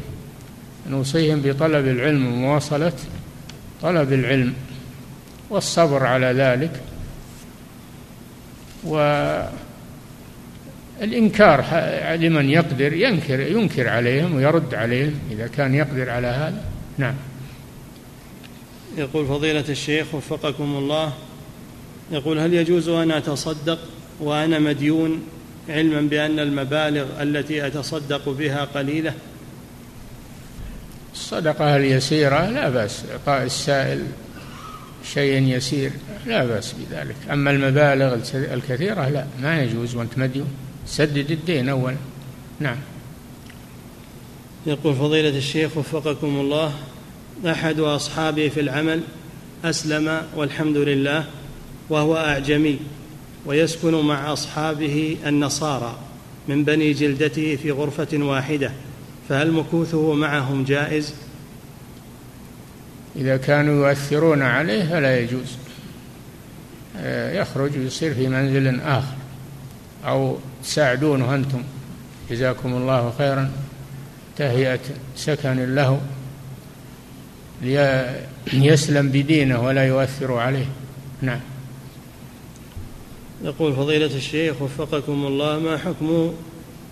نوصيهم بطلب العلم ومواصلة طلب العلم والصبر على ذلك. والإنكار لمن يقدر ينكر ينكر عليهم ويرد عليهم إذا كان يقدر على هذا. نعم. يقول فضيلة الشيخ وفقكم الله يقول هل يجوز أن أتصدق وأنا مديون علما بأن المبالغ التي أتصدق بها قليلة؟ الصدقة اليسيرة لا بأس إعطاء السائل شيء يسير لا بأس بذلك. أما المبالغ الكثيرة لا ما يجوز وأنت مديون. سدد الدين أولا. نعم. يقول فضيلة الشيخ وفقكم الله أحد أصحابي في العمل أسلم والحمد لله وهو أعجمي ويسكن مع أصحابه النصارى من بني جلدته في غرفة واحدة فهل مكوثه معهم جائز؟ إذا كانوا يؤثرون عليه فلا يجوز. آه، يخرج ويصير في منزل آخر. أو تساعدونه أنتم. جزاكم الله خيرا. تهيئة سكن له. ليسلم بدينه ولا يؤثر عليه. نعم. يقول فضيلة الشيخ وفقكم الله ما حكم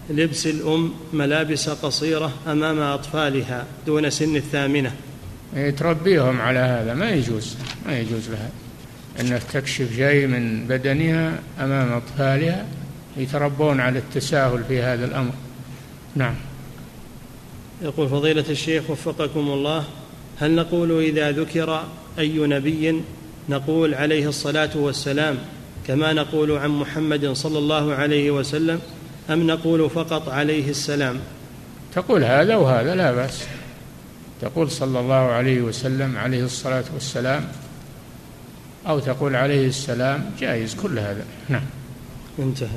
لبس الأم ملابس قصيرة أمام أطفالها دون سن الثامنة؟ تربيهم على هذا. ما يجوز ما يجوز لها. أنها تكشف شيء من بدنها أمام أطفالها يتربون على التساهل في هذا الأمر. نعم. يقول فضيلة الشيخ وفقكم الله هل نقول إذا ذكر أي نبي نقول عليه الصلاة والسلام كما نقول عن محمد صلى الله عليه وسلم أم نقول فقط عليه السلام؟ تقول هذا وهذا لا بأس. تقول صلى الله عليه وسلم عليه الصلاة والسلام أو تقول عليه السلام جائز كل هذا. نعم. انتهى.